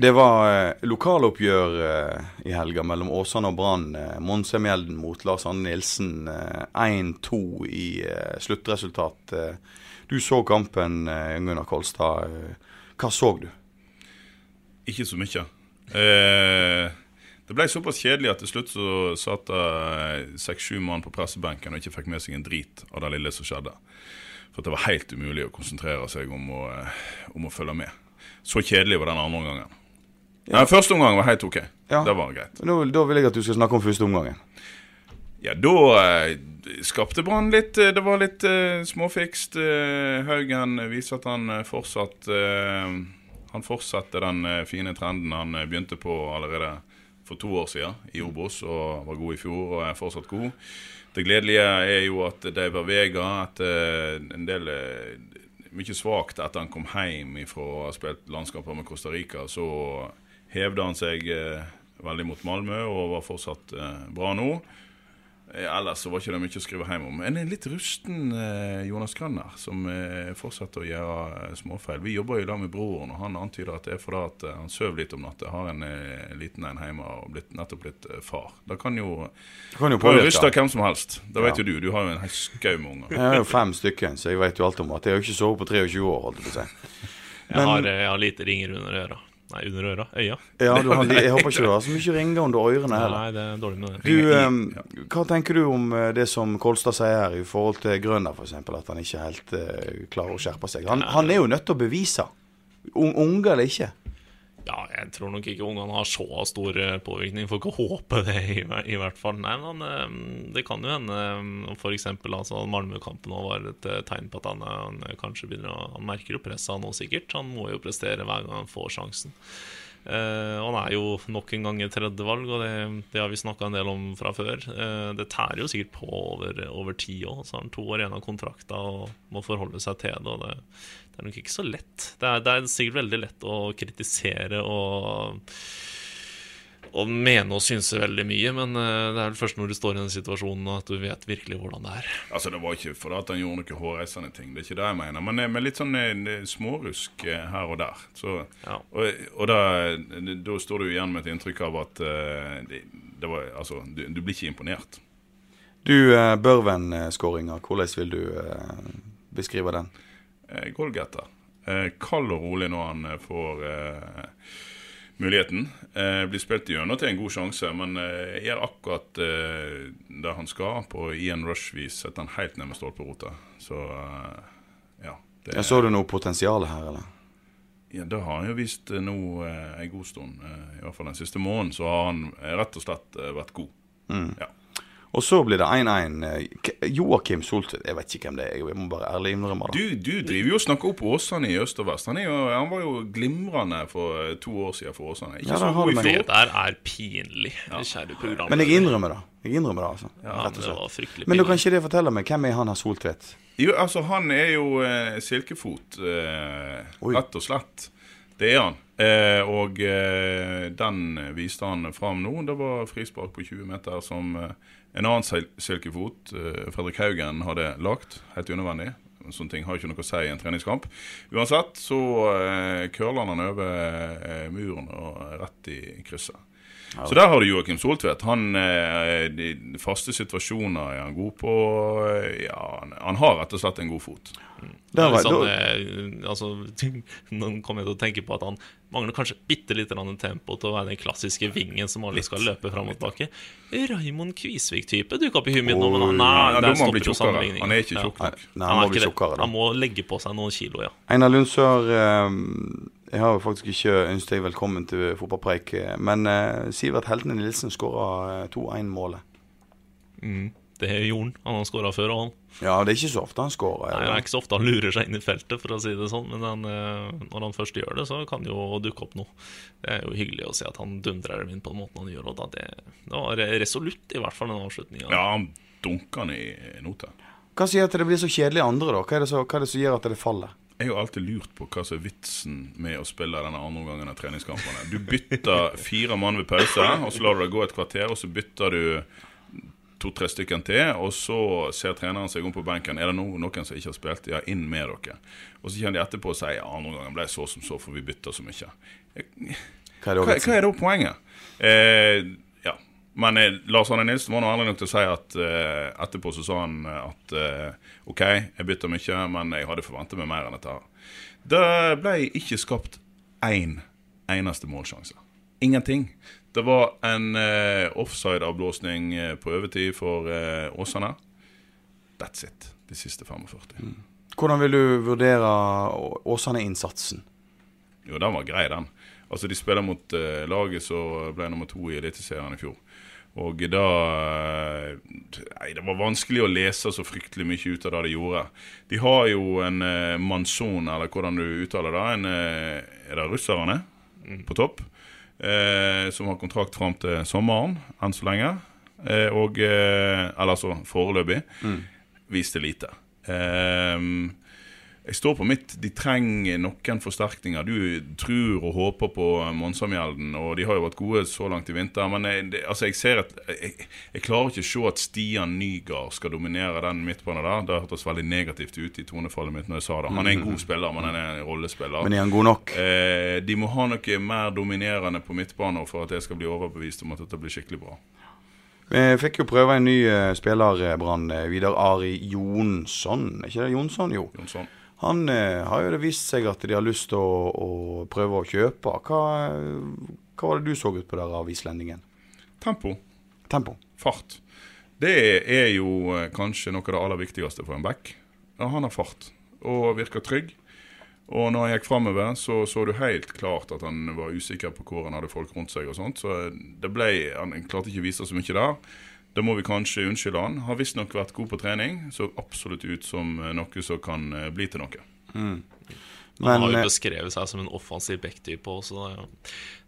Det var eh, lokaloppgjør eh, i helga mellom Åsane og Brann. Eh, Monse Mjelden mot Lars Anne Nilsen. Eh, 1-2 i sluttresultat. Du så kampen, Gunnar Kolstad. Hva så du? Ikke så mye. Eh, det ble såpass kjedelig at til slutt så satt det seks-sju mann på pressebenken og ikke fikk med seg en drit av det lille som skjedde. For det var helt umulig å konsentrere seg om å, om å følge med. Så kjedelig var den andre omgangen. Ja. Den første omgang var helt ok. Ja. Det var greit. Nå, da vil jeg at du skal snakke om første omgangen. Ja, da eh, skapte Brann litt eh, Det var litt eh, småfikst. Eh, Haugen viser at han eh, fortsatt eh, Han fortsatte den fine trenden han begynte på allerede for to år siden i Obos, og var god i fjor og er fortsatt god. Det gledelige er jo at David Vega etter en del mye svakt etter han kom hjem fra å ha spilt landskamper med Costa Rica, så hevde han seg eh, veldig mot Malmö og var fortsatt eh, bra nå. Eh, ellers så var ikke det mye å skrive hjem om. En litt rusten Jonas Grønner, som fortsetter å gjøre småfeil. Vi jobber jo i lag med broren, og han antyder at det er fordi at han sover litt om natta. Har en liten en hjemme og blitt, nettopp blitt far. Det kan jo, Det kan jo påvirke. ryste hvem som helst. Det vet Ja. jo du. Du har jo en hel skau med unger. Jeg har jo fem stykker, så jeg vet jo alt om at jeg har jo ikke sovet på 23 år, holdt jeg på å si. Jeg, har, jeg har lite ringer under øra. Nei, under øra. Øya. Ja, du har, jeg håper ikke du har så mye ringer under ørene heller. Nei, det er dårlig med det. Du, eh, hva tenker du om eh, det som Kolstad sier her i forhold til Grønner, f.eks., at han ikke helt eh, klarer å skjerpe seg? Han, han er jo nødt til å bevise, unge eller ikke. Ja, jeg tror nok ikke ungene har så stor eh, påvirkning. Får ikke håpe det, i, i hvert fall. Nei, men eh, det kan jo hende eh, f.eks. Altså, Malmö-kampen var et tegn på at han, han kanskje begynner å Han merker jo presset nå, sikkert. Han må jo prestere hver gang han får sjansen. Eh, han er jo nok en gang et tredjevalg, og det, det har vi snakka en del om fra før. Uh, det tærer jo sikkert på over, over tid òg. Så har han to år igjen av kontrakta og må forholde seg til det. Og det, det er nok ikke så lett. Det er, det er sikkert veldig lett å kritisere og og mene og synse veldig mye, men eh, det er vel først når du står i den situasjonen at du vet virkelig hvordan det er. Altså, Det var ikke fordi at han gjorde noen hårreisende ting, det er ikke det jeg mener. Men eh, med litt sånn eh, smårusk her og der. Så, Ja. Og, og da, da står du igjen med et inntrykk av at det, det var, altså, du, du blir ikke imponert. Du, Børven-skåringa, hvordan vil du beskrive den? Golgata. Eh, kald og rolig når han får muligheten. Eh, blir spilt gjennom til en god sjanse, men eh, gjør akkurat eh, det han skal. På Ian Rush-vis setter han helt ned med stolperota. Så eh, ja. Det, Ja, så du noe potensial her, eller? ja, det har han jo vist eh, nå eh, en god stund. Eh, I hvert fall den siste måneden så har han rett og slett vært god. Ja. Og så blir det 1-1. eh, Joakim Soltvedt, jeg vet ikke hvem det er, jeg må bare ærlig innrømme det. Du, du driver jo og snakker opp Åsane i øst og vest. Han, er jo, han var jo glimrende for eh, to år siden for Åsane. Ikke Ja, så god i fjor. Det der er pinlig, kjære program. Men jeg innrømmer det. Jeg innrømmer det, altså. Ja, Rett og slett. Men du kan ikke det fortelle meg, hvem er han her Soltvedt? Jo, altså Han er jo eh, silkefot, eh, rett og slett. Det er han. Eh, og eh, den viste han fram nå. Det var frispark på 20 meter som eh, en annen sil silkefot, eh, Fredrik Haugen, hadde lagt. Helt unødvendig. Sånne ting har ikke noe å si i en treningskamp. Uansett så eh, curler han over eh, muren og rett i krysset. Så der har du Joakim Soltvedt. Han, eh, de faste situasjoner er han god på. Eh, Ja, han, har rett og slett en god fot. Det er var, litt sånn, da, eh, altså, Nå kommer jeg til å tenke på at han mangler kanskje bitte litt tempo til å være den klassiske vingen som alle skal løpe fram og tilbake. Raymond Kvisvik-type dukka opp i huet mitt nå, men han, nei, Ja, der stopper jo sammenligningen. Han er ikke Ja. tjukk nok. nei, Han han er må bli tjukkere, da. Han må legge på seg noen kilo, ja. Einar Lundsør, eh, jeg har jo faktisk ikke ønsket deg velkommen til fotballpreik, eh, men eh, Sivert Heltene Nilsen skåra 2-1-målet. Mm. Det er han. Han har skåra før, og han. Ja, det er ikke så ofte han skårer. Nei, Det er ikke så ofte han lurer seg inn i feltet, for å si det sånn. Men han, eh, når han først gjør det, så kan det jo dukke opp noe. Det er jo hyggelig å se at han dundrer dem inn på den måten han gjør. Og da det, det var resolutt, i hvert fall, den avslutninga. Ja, han dunker han i noter. Hva sier at det blir så kjedelig andre, da? Hva er det, så, hva er det som gjør at det faller? Jeg har alltid lurt på hva som er vitsen med å spille denne andre omgangen av treningskampene. Du bytter fire mann ved pause, og så lar du det gå et kvarter, og så bytter du to-tre stykker til, og så ser treneren seg om på benken. Er det noen som ikke har spilt? Ja, inn med dere. Og så kommer de etterpå og sier ja, andre omgangen ble så som så, for vi bytter så mye. Hva er Hva, hva er da poenget? Eh. Men eh, Lars Arne Nilsen var nå ærlig nok til å si at uh, etterpå så sa han eh, at uh, OK, jeg bytter mye, men jeg hadde forventet meg mer enn dette. her. Det ble ikke skapt én eneste målsjanse. Ingenting. Det var en uh, offside-avblåsning på overtid for Åsane. That's it. De siste 45. Hvordan vil du vurdere Åsane-innsatsen? Jo, den var grei, den. Altså, De spiller mot laget som ble nummer to i Eliteserien i fjor. Og da eh, Nei, det var vanskelig å lese så fryktelig mye ut av det de gjorde. De har jo en eh, Manson, eller hvordan du uttaler det. En, eh, er det russerne på topp? eh, som har kontrakt fram til sommeren, enn så lenge. Eh, og eh, Eller altså foreløpig. Viste lite. Eh, jeg står på mitt. De trenger noen forsterkninger. Du tror og håper på Monsamjelden, og de har jo vært gode så langt i vinter. Men jeg, det, altså jeg ser at jeg, jeg klarer ikke å se at Stian Nygaard skal dominere den midtbanen der. Det hørtes veldig negativt ut i tonefallet mitt når jeg sa det. Han er en god spiller, men han er en rollespiller. Men er han god nok? Eh, de må ha noe mer dominerende på midtbanen for at jeg skal bli overbevist om at dette blir skikkelig bra. Vi fikk jo prøve en ny eh, spiller, eh, Brann. eh, Vidar Ari Jonsson. Er ikke det Jonsson? Jo. Jonsson. Han eh, har jo det vist seg at de har lyst til å, å prøve å kjøpe. Hva, hva var det du så ut på der av islendingen? Tempo. Tempo. Fart. Det er jo eh, kanskje noe av det aller viktigste for en back. Ja, han har fart og virker trygg. Og når han gikk framover, så så du helt klart at han var usikker på hvor han hadde folk rundt seg. og sånt, Så det ble, han klarte ikke å vise så mye der. Da må vi kanskje unnskylde han. Har visstnok vært god på trening. Så absolutt ut som eh, noe som kan eh, bli til noe. Han Men har jo eh, beskrevet seg som en offensiv backtype òg, så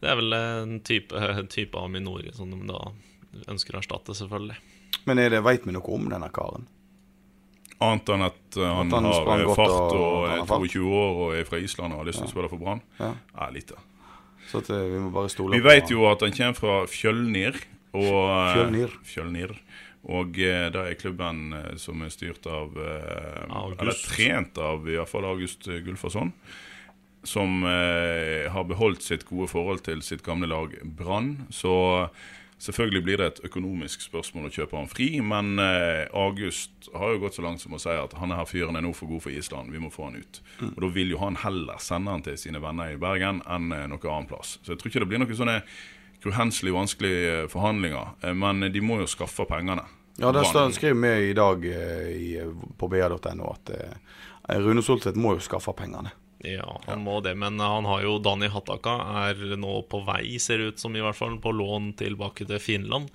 det er, vel en type, type av Minori som de da ønsker å erstatte, selvfølgelig. Men er det, veit vi noe om denne karen? Annet enn at han, At han har fart og- og, er 22 år og er fra Island og har lyst til å spille for Brann. Ja. Ja, lite. Så at, vi må bare stole Vi på vet jo at han kommer fra Fjølnir. Og, eh, Fjølnir. Fjølnir. Og eh, det er klubben eh, som er styrt av August. Eller trent av i hvert fall August Gullforsson Gulfason. Som har beholdt sitt gode forhold til sitt gamle lag Brann. Så selvfølgelig blir det et økonomisk spørsmål å kjøpe han fri. Men August har jo gått så langt som å si at han her fyren er nå for god for Island. Vi må få han ut. Og da vil jo han heller sende han til sine venner i Bergen enn noe annen plass. Så jeg tror ikke det blir noen sånne uhenselig vanskelige eh, forhandlinger. Eh, Men de må jo skaffe pengene. Ja, det skriver vi i dag eh, i, på ba.no at eh, Rune Soltvedt må jo skaffe pengene. Ja, han må det, men han har jo Dani Hattaka er nå på vei, ser det ut som, i hvert fall, på lån tilbake til Finland.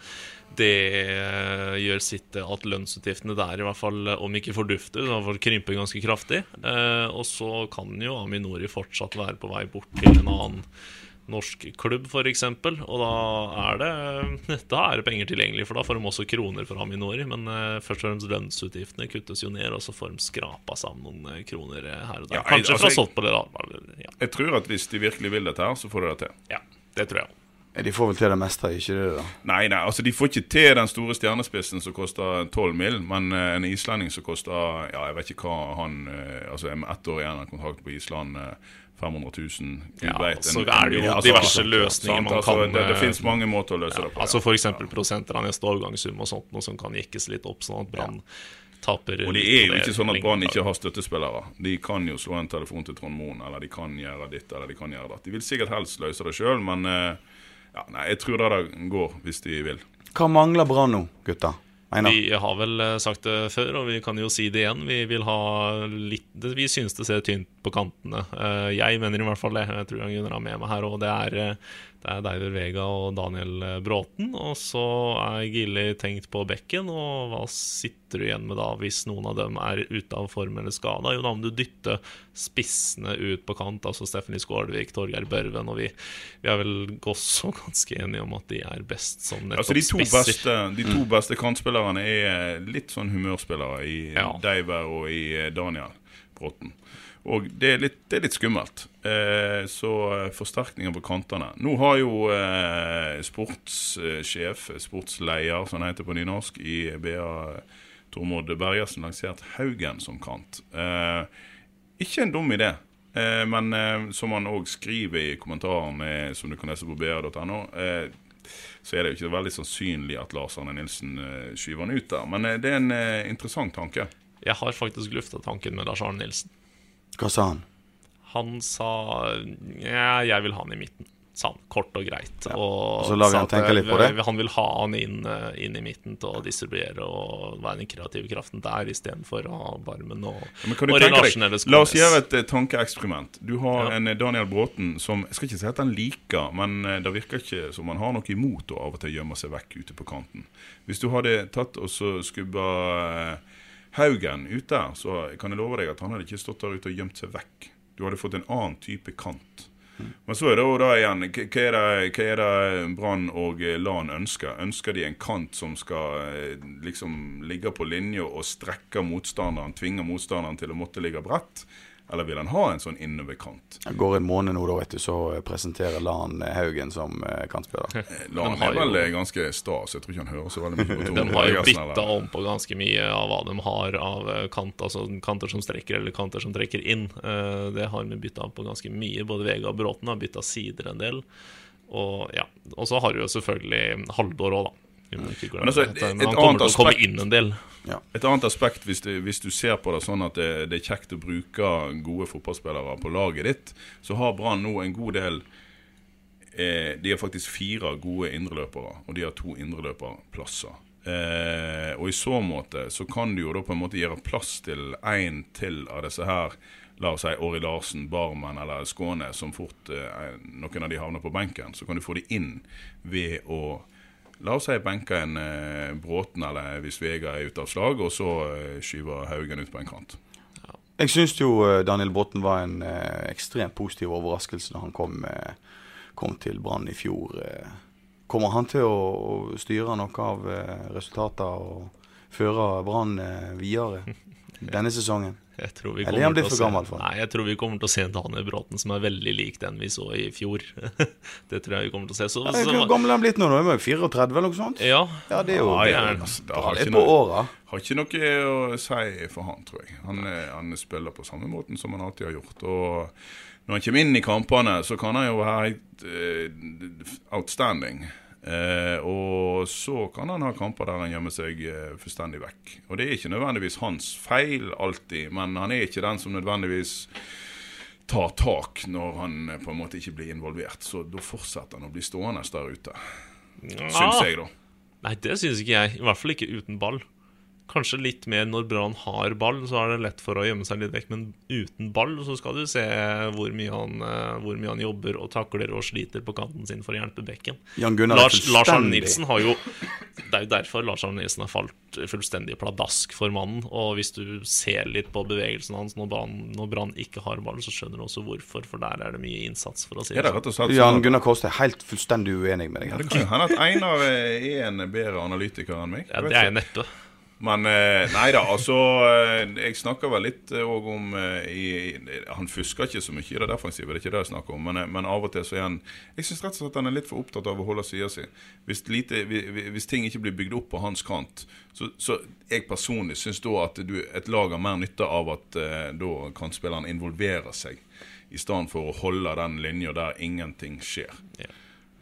Det eh, gjør sitt til at lønnsutgiftene der, i hvert fall, om ikke fordufter, så i hvert fall krymper ganske kraftig. Eh, og så kan jo Aminori fortsatt være på vei bort til en annen norsk klubb, f.eks. Og da er, det, da er det penger tilgjengelig, for da får de også kroner fra Minori. Men eh, først og fremst lønnsutgiftene kuttes jo ned, og så får de skrapa sammen noen eh, kroner her og der. Ja, jeg- Kanskje altså, fra solgt på det, da. Ja, Jeg tror at hvis de virkelig vil dette her, så får de det til. ja, det tror jeg De får vel til det meste, ikke det? da? Nei, nei, altså de får ikke til den store stjernespissen som koster 12 mil, men eh, en islending som koster Ja, jeg vet ikke hva han Altså med ett år igjen av kontrakt på Island, eh, 500 000 Gud Ja, vet, en- så er det jo en- diverse løsninger sant, man altså, kan, Det, det eh, finnes mange måter å løse det på. Altså ja. f.eks. prosenter av neste overgangssum og sånt, noe som kan jekkes litt opp, sånn at Brann taper Og det er jo ikke sånn at Brann ikke har støttespillere. De kan jo slå en telefon til Trond Moen, eller de kan gjøre ditt, eller de kan gjøre datt. De vil sikkert helst løse det sjøl, men eh, ja, nei, jeg tror det der går, hvis de vil. Hva mangler Brann nå, gutta? Vi har vel eh, sagt det før, og vi kan jo si det igjen. Vi vil ha litt Vi synes det ser tynt på kantene. Eh, jeg mener i hvert fall det. Jeg tror Gunnar har med meg her. Og det er, eh, det er David Vega og Daniel Bråten. Og så er Gilly tenkt på bekken. Og hva sitter du igjen med da, hvis noen av dem er ute av form eller skada? Jo, da må du dytte spissene ut på kant. Altså Stephanie Skålvik, Torgeir Børven. Og vi, vi er vel også ganske enige om at de er best som nettopp Altså de to, spisser. beste, de to beste kantspillerne er litt sånn humørspillere i Ja. Deiver og i Daniel Bråten. Og det er litt, det er litt skummelt. Eh, så eh, forsterkninger på kantene. Nå har jo eh, sportssjef, sportsleder, som han heter på nynorsk, i BA Tormod Bergersen lansert Haugen som kant. Eh, ikke en dum idé. Eh, men eh, som han òg skriver i kommentaren som du kan lese på ba.no, så er det jo ikke veldig sannsynlig at Lars Arne Nilsen skyver han ut der. Men det er en interessant tanke. Jeg har faktisk lufta tanken med Lars Arne Nilsen. Hva sa han? Han sa ja, jeg vil ha han i midten. Sa han, kort og greit. Og, Og så lar vi han tenke litt på det. Han vil ha han inn, eh, inn i midten til å distribuere og være den kreative kraften der, istedenfor å ha Barmen og, Men kan du og tenke eller La oss gjøre et eh, tankeeksperiment. Du har Ja. en eh, Daniel Bråten som Jeg skal ikke si at han liker, men det virker ikke som han har noe imot å av og til gjemme seg vekk ute på kanten. Hvis du hadde tatt og så skubba Haugen ute, så kan jeg love deg at han hadde ikke stått der ute og gjemt seg vekk. Du hadde fått en annen type kant. Men så er det jo da igjen Hva er det, det Brann og Lan ønsker? Ønsker de en kant som skal eh, liksom ligge på linje og strekke motstanderen, tvinge motstanderen til å måtte ligge bredt? Eller vil han ha en sånn innoverkant? Det går en måned nå, da, vet du, så eh, presenterer Lan eh, Haugen som eh, kantspiller. Lan er vel jo- ganske sta, så jeg tror ikke han hører så veldig mye på De Tore har jo bytta om på ganske mye av hva de har av eh, kant, altså kanter som strekker eller kanter som trekker inn. Det har vi bytta om på ganske mye. Både Vega og Bråten har bytta sider en del. Og ja, og så har du jo selvfølgelig halvdår òg, da. Vi må ikke glemme Men altså, det. et- Men han kommer til å komme aspekt- inn en del. Et annet aspekt, hvis du, hvis du ser på det sånn at det, det er kjekt å bruke gode fotballspillere på laget ditt, så har Brann nå en god del eh, De har faktisk fire gode indreløpere, og de har to indreløperplasser. Eh, og i så måte så kan du jo da på en måte gjøre plass til én til av disse her La oss si Åri Larsen, Barmen eller Skåne, som fort eh, noen av de havner på benken. Så kan du få de inn ved å La oss si benke en eh, Bråten eller hvis Vega er ute av slag, og så eh, skyver Haugen ut på en kant. Jeg syns jo eh, Daniel Bråten var en eh, ekstremt positiv overraskelse da han kom, eh, kom til Brann i fjor. Eh. Kommer han til å, å styre noe av resultater og føre Brann videre denne sesongen? Jeg tror vi Eller er han blitt for gammel for? Nei, jeg tror vi kommer til å se en Daniel Bråten som er veldig lik den vi så i fjor. det tror jeg vi kommer til å se. Så, Ja, så, Hvor gammel er han blitt nå? Nå er han 34 eller noe sånt? ja, Ja, det er jo Ja, det det, er altså, det har på noe- åra. Har ikke noe å si for han, tror jeg. Han, eh, han spiller på samme måten som han alltid har gjort. Og når han kommer inn i kampene, så kan han jo være helt uh, outstanding. Eh, og så kan han ha kamper der han gjemmer seg eh, fullstendig vekk. Og det er ikke nødvendigvis hans feil alltid, men han er ikke den som nødvendigvis tar tak når han eh, på en måte ikke blir involvert. Så da fortsetter han å bli stående der ute, syns jeg, da. Nei, det syns ikke jeg. I hvert fall ikke uten ball. Kanskje litt mer når Brann har ball, så er det lett for å gjemme seg litt vekk. Men uten ball så skal du se hvor mye han, eh, hvor mye han jobber og takler og sliter på kanten sin for å hjelpe bekken. Jan Gunnar Lars, Lars Arne Nilsen har jo Det er jo derfor Lars Arne Nilsen har falt fullstendig pladask for mannen. Og hvis du ser litt på bevegelsen hans når Brann, når Brann ikke har ball, så skjønner du også hvorfor, for der er det mye innsats, for å si det det sånn. Jan Gunnar Kåss er helt fullstendig uenig med deg. Her. det kan hende at Einar eh, er en bedre analytiker enn meg. Ja, det er jeg neppe. Men eh, nei da, altså eh, Jeg snakker vel litt òg om eh, i, i, Han fusker ikke så mye i det defensive, det er ikke det jeg snakker om. Men, men av og til så er han Jeg syns rett og slett han er litt for opptatt av å holde sida si. Hvis, lite, vi- vi- hvis ting ikke blir bygd opp på hans kant, så, så jeg personlig syns da at du, et lag har mer nytte av at da da kantspilleren involverer seg, i stedet for å holde den linja der ingenting skjer. Ja.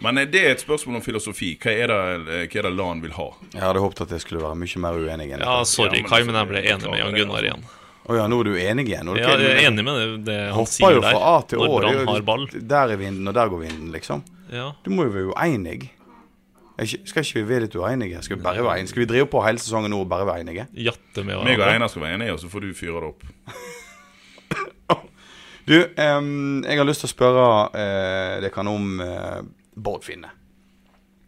Men eh, det er et spørsmål om filosofi. Hva er det, eh, hva er det LAN vil ha? Jeg hadde håpet at jeg skulle være mye mer uenig enn Ja, sorry, Ja, men Kai, men jeg ble enig med Jan Gunnar igjen. Å ja, nå er du enig igjen? Nå Ja, jeg er enig med det, det han Hopper sier jo der. fra A til Å. Når Brann har ball. Der er vinden, og der går vinden, liksom. Ja. Du må jo være uenig. Skal ikke vi være litt uenige? Skal vi bare være enige? Skal vi drive på hele sesongen nå og bare være enige? Jatte med Meg og. Einar skal være enige, og så får du fyre det opp. Du, um, jeg har lyst til å spørre uh, dere om eh, Bård Finne.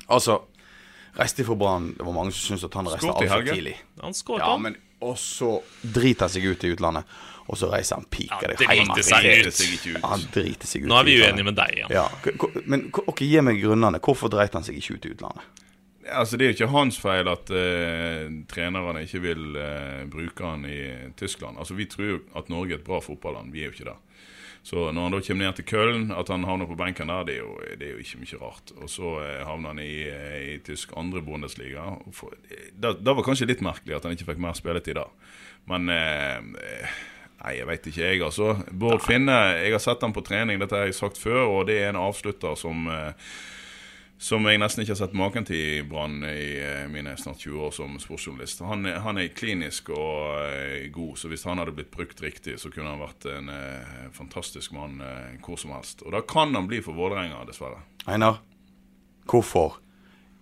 Altså, reiste fra Brann Det var mange som syntes at han reiste altfor tidlig. Han skåret Ja, men Og så driter han seg ut i utlandet. Og så reiser han pika Ja, det hjemme. seg ut. ut. Han driter seg ut. Nå er vi uenige med deg igjen. Ja, k- Men ok, gi meg grunnene. Hvorfor dreit han seg ikke ut i utlandet? Altså, Det er jo ikke hans feil at uh, trenerne ikke vil uh, bruke han i Tyskland. Altså, Vi tror jo at Norge er et bra fotballand. Vi er jo ikke det. Så når han da kommer ned til Köln, at han havner på benken der, det er jo, det er jo ikke mye rart. Og så eh, havner han i, eh, i tysk andre Bundesliga. For- Det var kanskje litt merkelig at han ikke fikk mer spilletid da. Men eh, eh, Nei, jeg veit ikke, jeg, altså. Bård Finne, jeg har sett han på trening, dette har jeg sagt før, og det er en avslutter som eh, som jeg nesten ikke har sett maken til i Brann i eh, mine snart 20 år som sportsjournalist. Han, han er klinisk og eh, god, så hvis han hadde blitt brukt riktig, så kunne han vært en eh, fantastisk mann hvor som helst. Og da kan han bli for Vålerenga, dessverre. Einar, hvorfor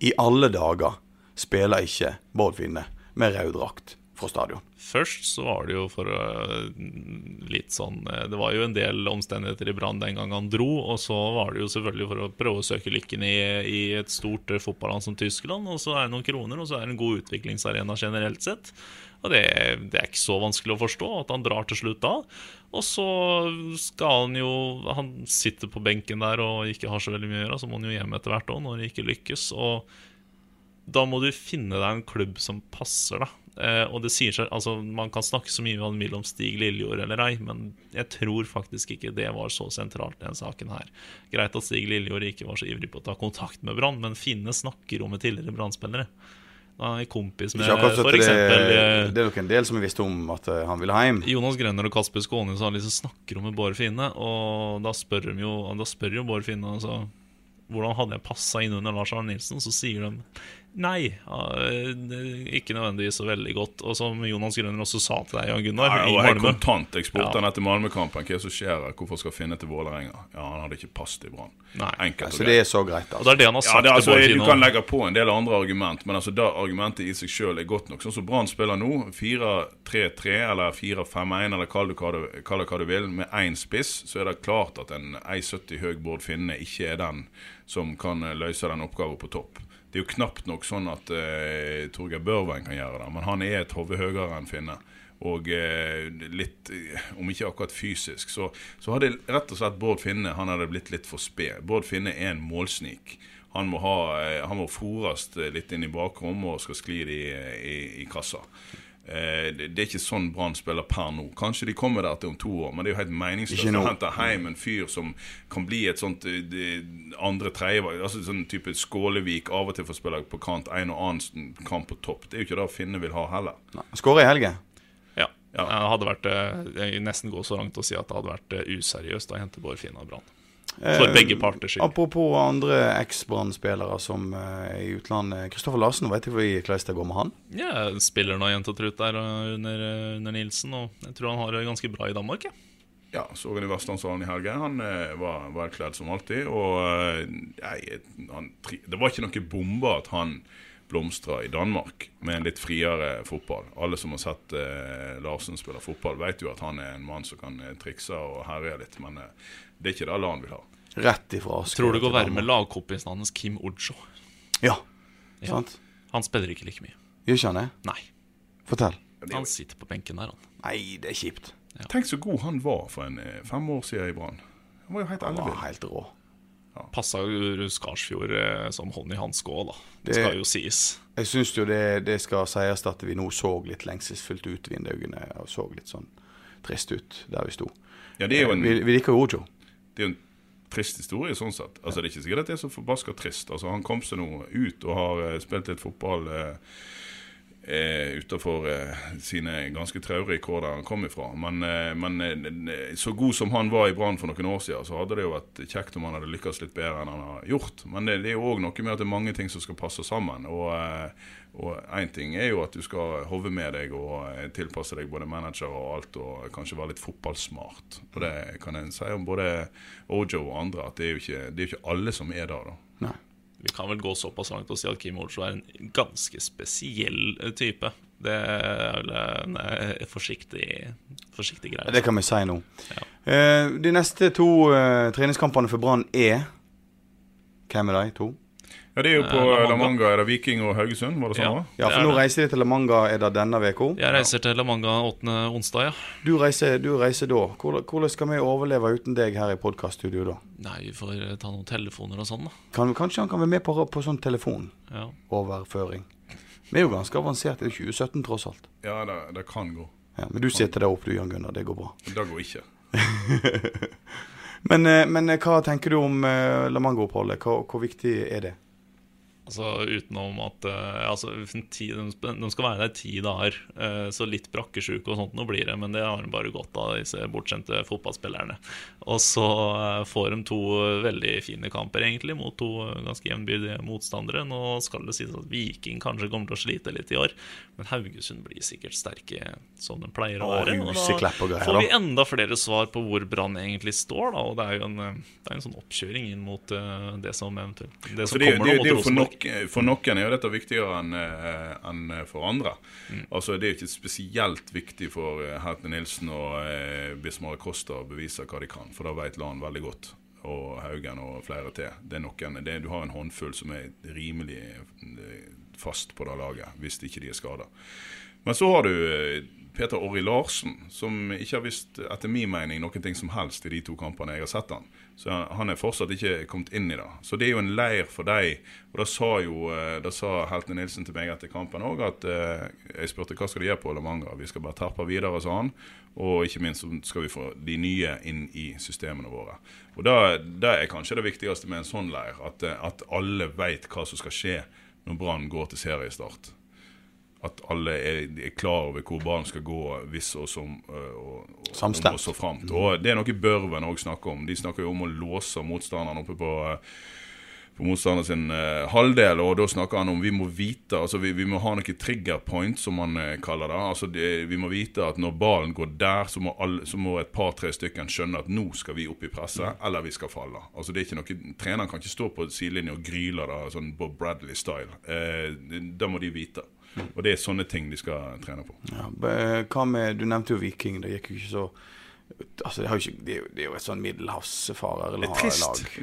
i alle dager spiller ikke Bård Finne med rød drakt fra stadion? Først så var det jo for øh, litt sånn øh, Det var jo en del omstendigheter i Brann den gang han dro, og så var det jo selvfølgelig for å prøve å søke lykken i, i et stort øh, fotballand som Tyskland. Og så er det noen kroner, og så er det en god utviklingsarena generelt sett. Og det, det er ikke så vanskelig å forstå at han drar til slutt da. Og så skal han jo Han sitter på benken der og ikke har så veldig mye å gjøre, så må han jo hjem etter hvert òg, når det ikke lykkes. Og da må du finne deg en klubb som passer deg. Eh, og det sier seg, altså Man kan snakke så mye om om Stig Lillejord eller ei, men jeg tror faktisk ikke det var så sentralt i denne saken her. Greit at Stig Lillejord ikke var så ivrig på å ta kontakt med Brann, men Finne snakker om med tidligere Brann-spillere. Han er kompis med f.eks. det, det er nok en del som visste om at eh, han ville hjem. Jonas Grønner og Kasper Skåne som liksom snakker om med Bård Finne, og da spør, jo, da spør jo Bård Finne altså, hvordan hadde jeg passa inn under Lars Arne Nilsen, så sier de nei, ikke nødvendigvis så veldig godt. Og som Jonas Grønner også sa til deg, Jan Gunnar, Ja, i og Malmö kontant. Ja. etter Malmö-kampen hva som skjer hvorfor skal Finne til Vålerenga. Ja, han hadde ikke passet i Brann. Enkelt altså, og det er så greit, Og det altså. er det han har Ja, det, er altså, til Du kan legge på en del andre argument, men altså det argumentet i seg sjøl er godt nok. Sånn som Brann spiller nå, 4-3-3 eller 4-5-1, eller kall det hva du, kall det hva du vil, med én spiss, så er det klart at en 1,70 høy Bård Finne ikke er den som kan eh, løse den oppgaven på topp. Det er jo knapt nok sånn at uh, Torgeir Børven kan gjøre det, men han er et hode høyere enn Finne. Og uh, litt, eh, om ikke akkurat fysisk, så, så hadde rett og slett Bård Finne han hadde blitt litt for sped. Bård Finne er en målsnik. Han må, ha, uh, han må fôres litt inn i bakrommet og skal skli det i, i, i kassa. Eh, det, er ikke sånn Brann spiller per nå. Kanskje de kommer der til om to år, men det er jo helt meningsløst å hente hjem en fyr som kan bli et sånt eh, det- andre tredjevalg. Altså sånn type Skålevik, av og til får spille på kant, en og annen kamp på topp. Det er jo ikke det Finne vil ha heller. Skåre i helge? Ja. Ja. Jeg hadde vært eh, Jeg nesten gå så langt å si at det hadde vært useriøst å hente Bård Finne av Brann. For Eh, begge parters skyld. Apropos andre eks-Brann-spillere som eh, er i utlandet. Kristoffer Larsen, vet du hvordan det går med han? Ja, jeg spiller nå jevnt og trutt der eh, under, eh, under Nilsen, og jeg tror han har det ganske bra i Danmark. Ja. Ja, så han i Vestlandshallen i helgen. Han eh, var velkledd som alltid. Og eh, nei, han, det var ikke noe bombe at han blomstra i Danmark med en litt friere fotball. Alle som har sett eh, Larsen spille fotball, vet jo at han er en mann som kan eh, trikse og herje litt. Men eh, det er ikke det han vil ha. Rett ifra Asker Tror du til går være med lagkompisen hans Kim Ojo? Ja. Ja. Sant? Han spiller ikke like mye. Gjør ikke han det? Nei. Fortell. Han sitter på benken der, han. Nei, det er kjipt. Tenk så god han var for en eh, fem år siden i Brann. Han var jo helt Han var ellevill. helt rå. Passa jo Skarsfjord eh, som hånd i hanske òg, da. Det Det- skal jo sies. Jeg syns jo det, det skal sies at vi nå så litt lengselsfullt ut vinduene og så litt sånn trist ut der vi sto. Ja, en, Vi, vi liker Ojo. det er jo en trist historie sånn sett. Altså, Det er ikke sikkert at det er så forbaska trist. Altså, Han kom seg nå ut og har eh, spilt litt fotball eh, eh, utenfor eh, sine ganske traurige der han kom ifra. Men, eh, men eh, så god som han var i Brann for noen år siden, så hadde det jo vært kjekt om han hadde lykkes litt bedre enn han har gjort. Men det, det er jo òg noe med at det er mange ting som skal passe sammen. Og eh, én ting er jo at du skal hove med deg og eh, tilpasse deg både manager og alt, og kanskje være litt fotballsmart. Og det kan en si om både Ojo og andre, at det er jo ikke, det er ikke alle som er der, da. Nei. Vi kan vel gå såpass langt og si at Kim Ojo er en ganske spesiell eh, type. Det er vel en eh, forsiktig, forsiktig greie. Det kan vi si nå. Ja. Eh, de neste to treningskampene for Brann er Hvem er de to? Ja, Det er jo på Eh, La Manga. La Manga. Er det Viking og Haugesund? var det sånn? Ja. Ja, for nå reiser de til La Manga er det denne uka. Jeg reiser til La Manga 8. onsdag, ja. Du reiser, du reiser da. Hvordan, skal vi overleve uten deg her i podkaststudio da? Nei, vi får eh, ta noen telefoner og sånn, da. Kan, kanskje han kan være med på, på sånn telefonoverføring? Ja. Vi er jo ganske avansert. Det er 2017 tross alt. Ja, det, det kan gå. Ja, men du setter deg opp du, Jan Gunnar. Det går bra. Det går ikke. Men, eh, men hva tenker du om La Manga-oppholdet? Hvor, hvor viktig er det? Altså utenom at uh, altså, ti, de, skal være der ti dager, uh, så litt brakkesjuke og sånt nå blir det, men det har de bare godt av, disse bortskjemte fotballspillerne. Og så uh, får de to veldig fine kamper, egentlig, mot to ganske jevnbyrdige motstandere. Nå skal det sies at Viking kanskje kommer til å slite litt i år, men Haugesund blir sikkert sterke som de pleier å være. Og da får vi enda flere svar på hvor Brann egentlig står, da, og det er jo en, det er en sånn oppkjøring inn mot det som eventuelt Det Så som det, er kommer det, det mot jo for, nok, for noen er jo dette viktigere enn en for andre. Mm. Altså Det er jo ikke spesielt viktig for uh, Herte Nilsen og eh, Bismar Costa å bevise hva de kan, for da vet Lan veldig godt. Og Haugen og flere til. Det er noen, det, du har en håndfull som er rimelig eh, fast på det laget, hvis ikke de er skada. Men så har du eh, Peter Orri Larsen, som ikke har visst, etter min mening, noen ting som helst i de to kampene jeg har sett han. Så han- er fortsatt ikke kommet inn i det. Så det er jo en leir for deg. Og da sa jo eh, da sa Heltene Nilsen til meg etter kampen òg at eh, jeg spurte hva skal de gjøre på Lamanga. Vi skal bare terpe videre, sa han. Og ikke minst så skal vi få de nye inn i systemene våre. Og da- er kanskje det viktigste med en sånn leir. At, eh, at alle veit hva som skal skje når Brann går til seriestart at alle er, er klar over hvor ballen skal gå hvis og som og, og, Samstemt. og så framt. Og det er noe Børven òg snakker om. De snakker jo om å låse motstanderen oppe på på motstanderen sin eh, halvdel, og da snakker han om vi må vite altså vi, vi må ha noen trigger point, som han eh, kaller det. altså det, Vi må vite at når ballen går der, så må, alle, så må et par-tre stykker skjønne at nå skal vi opp i presset, eller vi skal falle. altså det er ikke noe, Treneren kan ikke stå på sidelinja og gryle det sånn Bob Bradley-style. Eh, det, det må de vite. Og det er sånne ting de skal trene på. Ja, hva med, Du nevnte jo Viking. Det gikk jo ikke så Altså, det, har jo ikke, det, er jo, det er jo et sånn middelhavsfarerlag.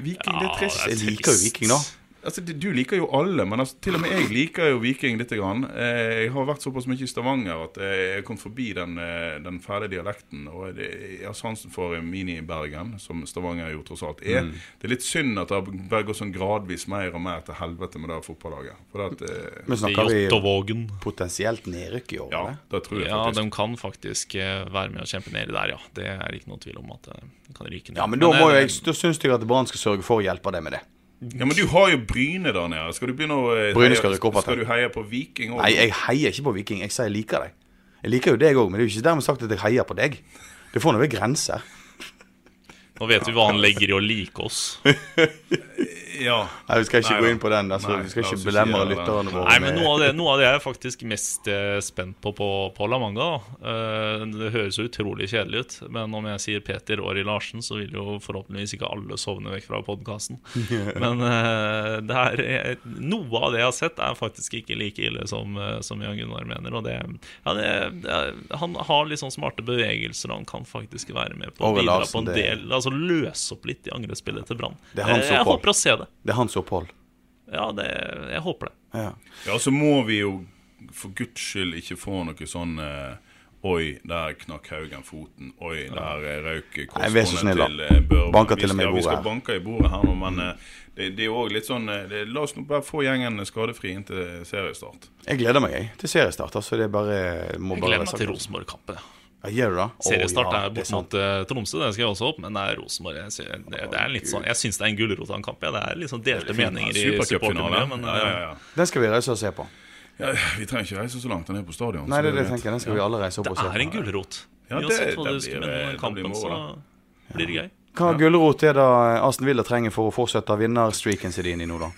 Viking, det er trist. Jeg liker jo Viking, da. Altså, Du liker jo alle, men altså, til og med jeg liker jo Viking litt. Grann. Eh, Jeg har vært såpass mye i Stavanger at jeg kom forbi den, eh, den fæle dialekten. Og jeg har sansen for Mini-Bergen, som Stavanger jo tross alt er. Det er litt synd at det har gått sånn gradvis mer og mer til helvete med det fotballaget. For at, eh, Men snakker vi Jåttåvågen. potensielt nedrykk i år? ja, det tror jeg Ja, faktisk. de kan faktisk eh, være med å kjempe nedi der, ja. Det er ikke noe tvil om at de det kan ryke ned. Ja, men da, må eh, jeg, da syns jeg at Brann skal sørge for å hjelpe deg med det. Ja, Men du har jo Bryne der nede. Skal du begynne å eh, Bryne skal rykke opp. Skal du heie på Viking òg? Nei, jeg heier ikke på Viking. Jeg sier jeg liker deg. Jeg liker jo deg òg, men det er jo ikke dermed sagt at jeg heier på deg. Det får nå være grenser. Nå vet vi hva han legger i å like oss. Ja. Nei, Vi skal ikke Nei gå inn på den. Altså, Nei, vi skal ikke belemre lytterne våre. Nei, men noe av det, noe av det jeg er faktisk mest eh, spent på på, på La Manga. Eh, det høres jo utrolig kjedelig ut, men om jeg sier Peter Åri Larsen, så vil jo forhåpentligvis ikke alle sovne vekk fra podkasten. Men eh, det er, noe av det jeg har sett, er faktisk ikke like ille som, som Jan Gunnar mener. Og det, ja, det, han har litt sånn smarte bevegelser, og han kan faktisk være med på å bidra på en del Altså løse opp litt i angrepsspillet til Brann. Jeg håper å se det. Det er hans opphold. Ja, det, jeg håper det. Ja. Ja, så må vi jo for guds skyld ikke få noe sånn eh, Oi, der knakk Haugen foten. Oi, der eh, røyk da. til eh, Børven. Banker til og med i skal- Vi skal banke i bordet her nå, men eh, det, det er jo òg litt sånn det, La oss nå bare få gjengen skadefri inntil seriestart. Jeg gleder meg jeg, til seriestart. Altså, det er bare, må Jeg bare gleder meg til sagt. Rosenborg-kampen. ja. Ja, gjør det? Seriestart er det bort mot eh, Tromsø, det skal jeg også opp, men det er Rosenborg. Jeg, det, det er litt sånn, jeg syns det er en gulrot av en kamp. Ja. Det er litt sånn delte meninger i supportermiljøet, men Ja, ja, eh, ja. Den skal vi reise og se på. ja, vi trenger ikke reise så langt ned på stadion. Nei, det er det jeg tenker. Den skal vi alle reise opp det og se på. er en gulrot. Ja, det- det blir- mene det blir kampen, moro, så blir det gøy. Hva gulrot er det Aston Villa trenger for å fortsette vinnerstreaken sin inn i nå, da?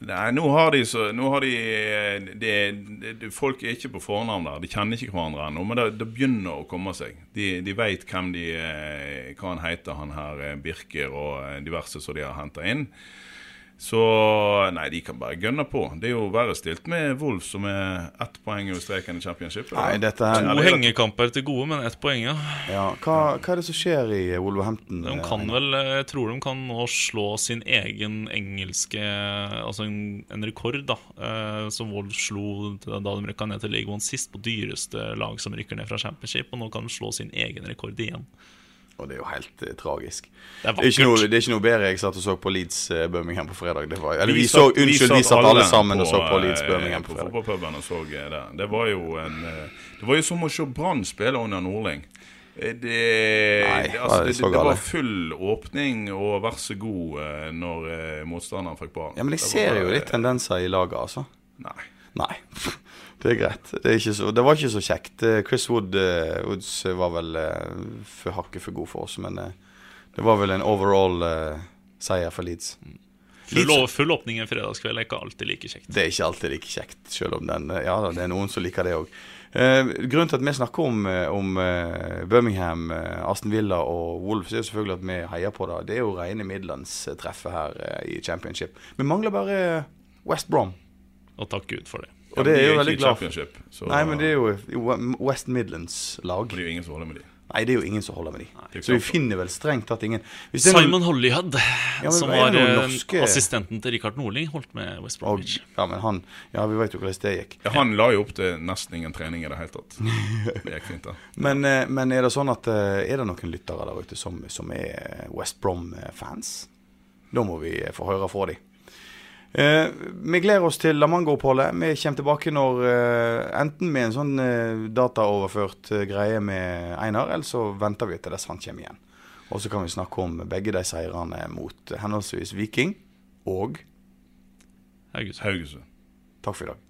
Nei, nå har de så Nå har de de, de, det, Folk er ikke på fornavn der. De kjenner ikke hverandre ennå. Men det, det begynner å komme seg. De, de veit hvem de eh, Hva han heter, han her eh, Birker og eh, diverse som de har henta inn. Så nei, de kan bare gønne på. Det er jo verre stilt med Wolf, som er ett poeng over streken i championship. Nei, dette er... To hengekamper til gode, men ett poeng, ja. ja, hva, hva er det som skjer i Wolverhampton? De kan vel, jeg tror de kan nå slå sin egen engelske Altså en, en rekord, da. Eh, som Wolf slo da de rykka ned til League One sist, på dyreste lag som rykker ned fra Championship. Og nå kan de slå sin egen rekord igjen. Og det er jo helt eh, tragisk. Det er Det er, ikke noe, det er ikke noe bedre jeg satt og så på Leeds eh, Birmingham på fredag. Det var, eller Vi så, satt- unnskyld, vi satt alle sammen og så på eh, Leeds Birmingham på fredag. fotballpuben og så eh, det. Det var jo en eh, Det var jo som å se Brann spille under Nordling. Eh, Det, Nei, det, var altså, det det, så det, det gale? var full åpning og vær så god eh, når eh, motstanderen fikk ballen. Ja, men jeg Det ser jo bare- litt tendenser i laget, altså. Nei. Nei. Det er greit. Det, er så, det var ikke så kjekt. Eh, Chris Wood, uh, Woods var vel uh, for hakket for god for oss, men uh, det var vel en overall eh, seier for Leeds. Full, full åpning en fredagskveld er ikke alltid like kjekt. Det er ikke alltid like kjekt, selv om den Ja det er noen som liker det òg. Eh, grunnen til at vi snakker om, eh, om eh, Birmingham, eh, Aston Villa og Wolves, er jo selvfølgelig at vi heier på det. Det er jo rene Midlands-treffet her eh, i championship. Vi mangler bare West Brom. Og takk Gud for det. Og det er jo veldig glad for. så- Nei, men det er jo West Midlands-lag. Det er jo ingen som holder med de. Nei, det er jo ingen som holder med de. er Så vi finner vel strengt tatt ingen Hvis det er noen- Simon Hollyhead, ja, som var eh, norske- assistenten til Rikard Nordling, holdt med West Og, Bromwich. ja, men han Ja, vi vet jo hvordan det gikk. Ja, han la jo opp til nesten ingen trening i det hele tatt. Det gikk fint, da. Men, eh, men er det sånn at eh, Er det noen lyttere der ute som, som er West Brom-fans? Da må vi få høre fra dem. Eh, vi gleder oss til Lamango-oppholdet. Vi kommer tilbake når eh, enten med en sånn eh, dataoverført eh, greie med Einar, eller så venter vi til dess han kommer igjen. Og så kan vi snakke om begge de seirene mot henholdsvis Viking og. Haugesund. Takk for i dag.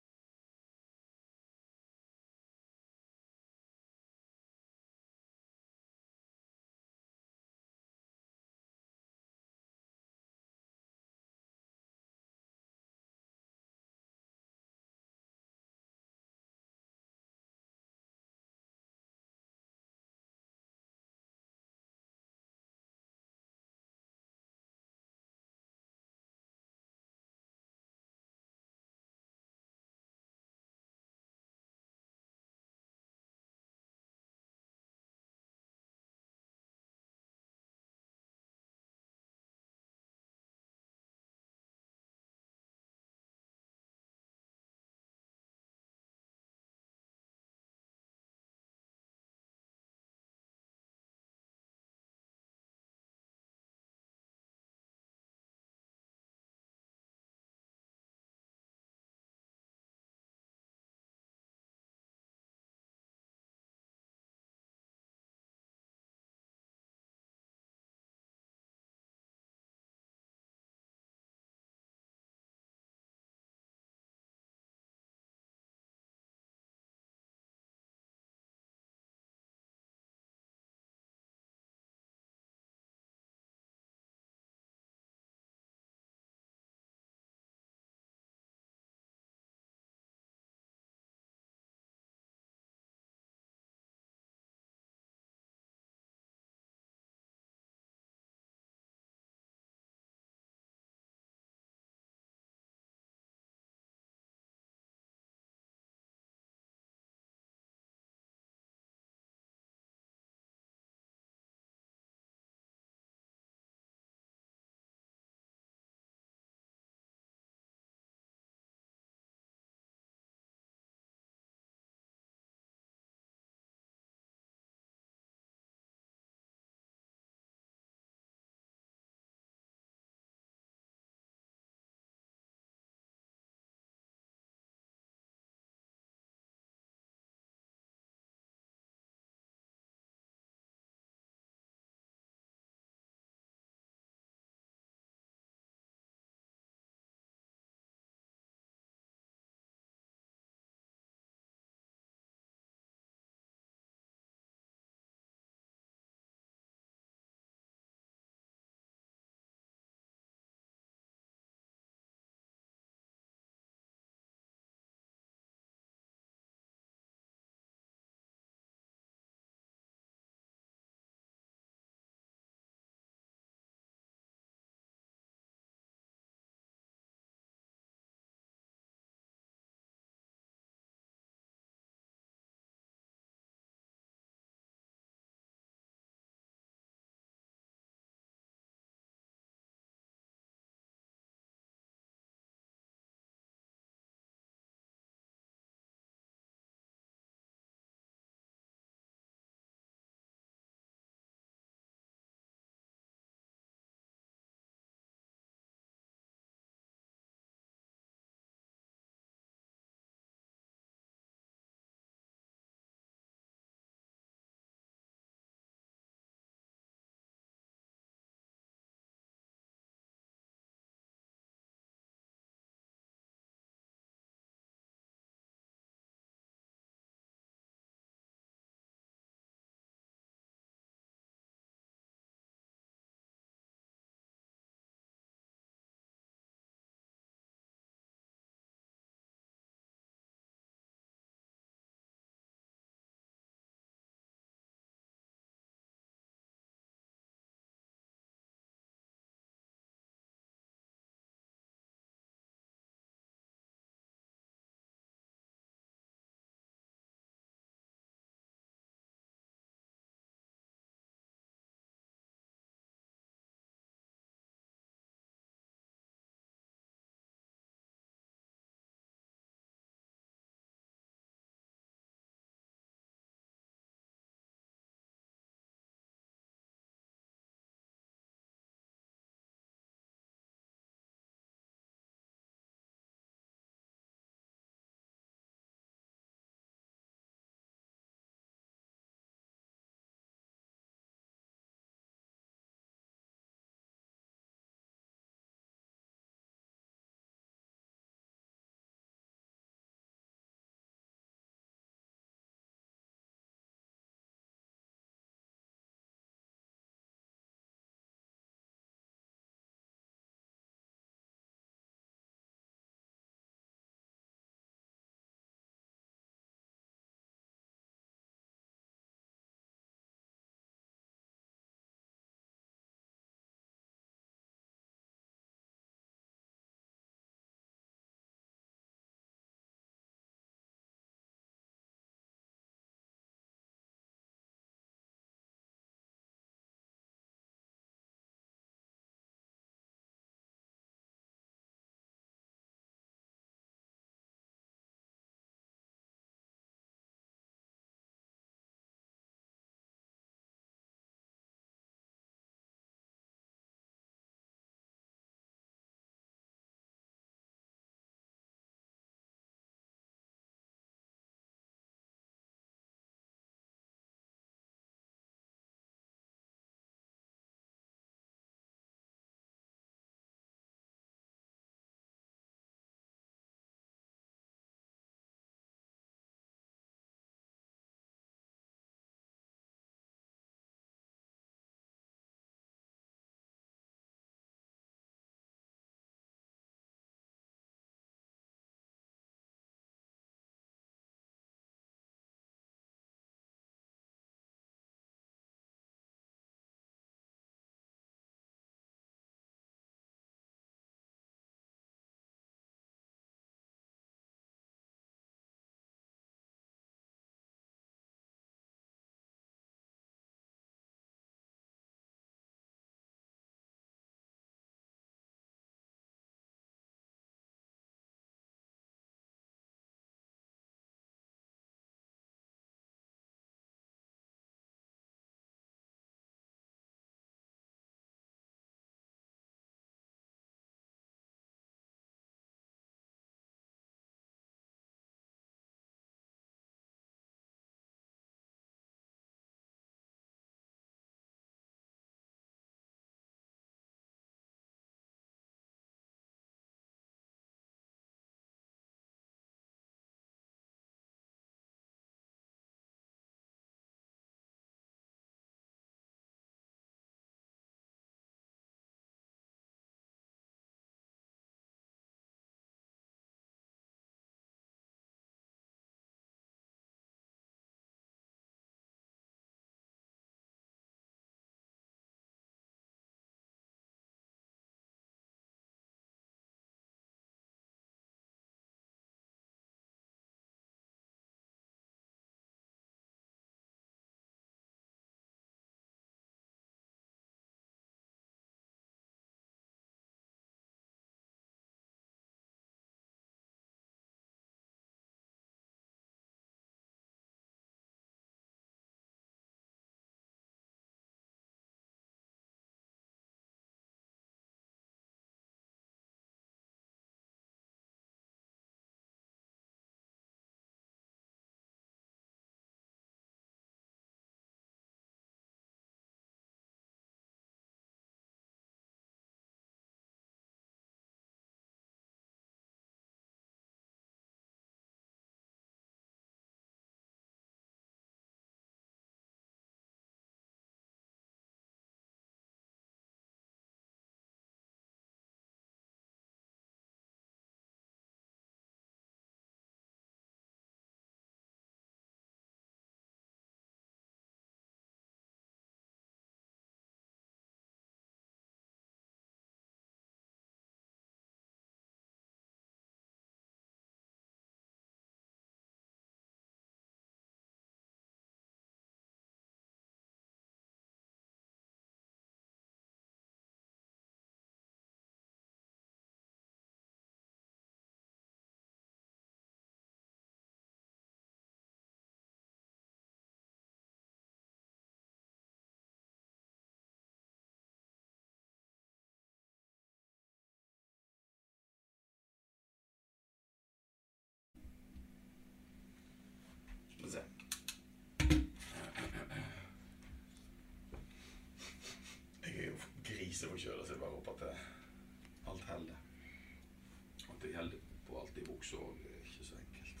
Alt òg, er ikke så enkelt.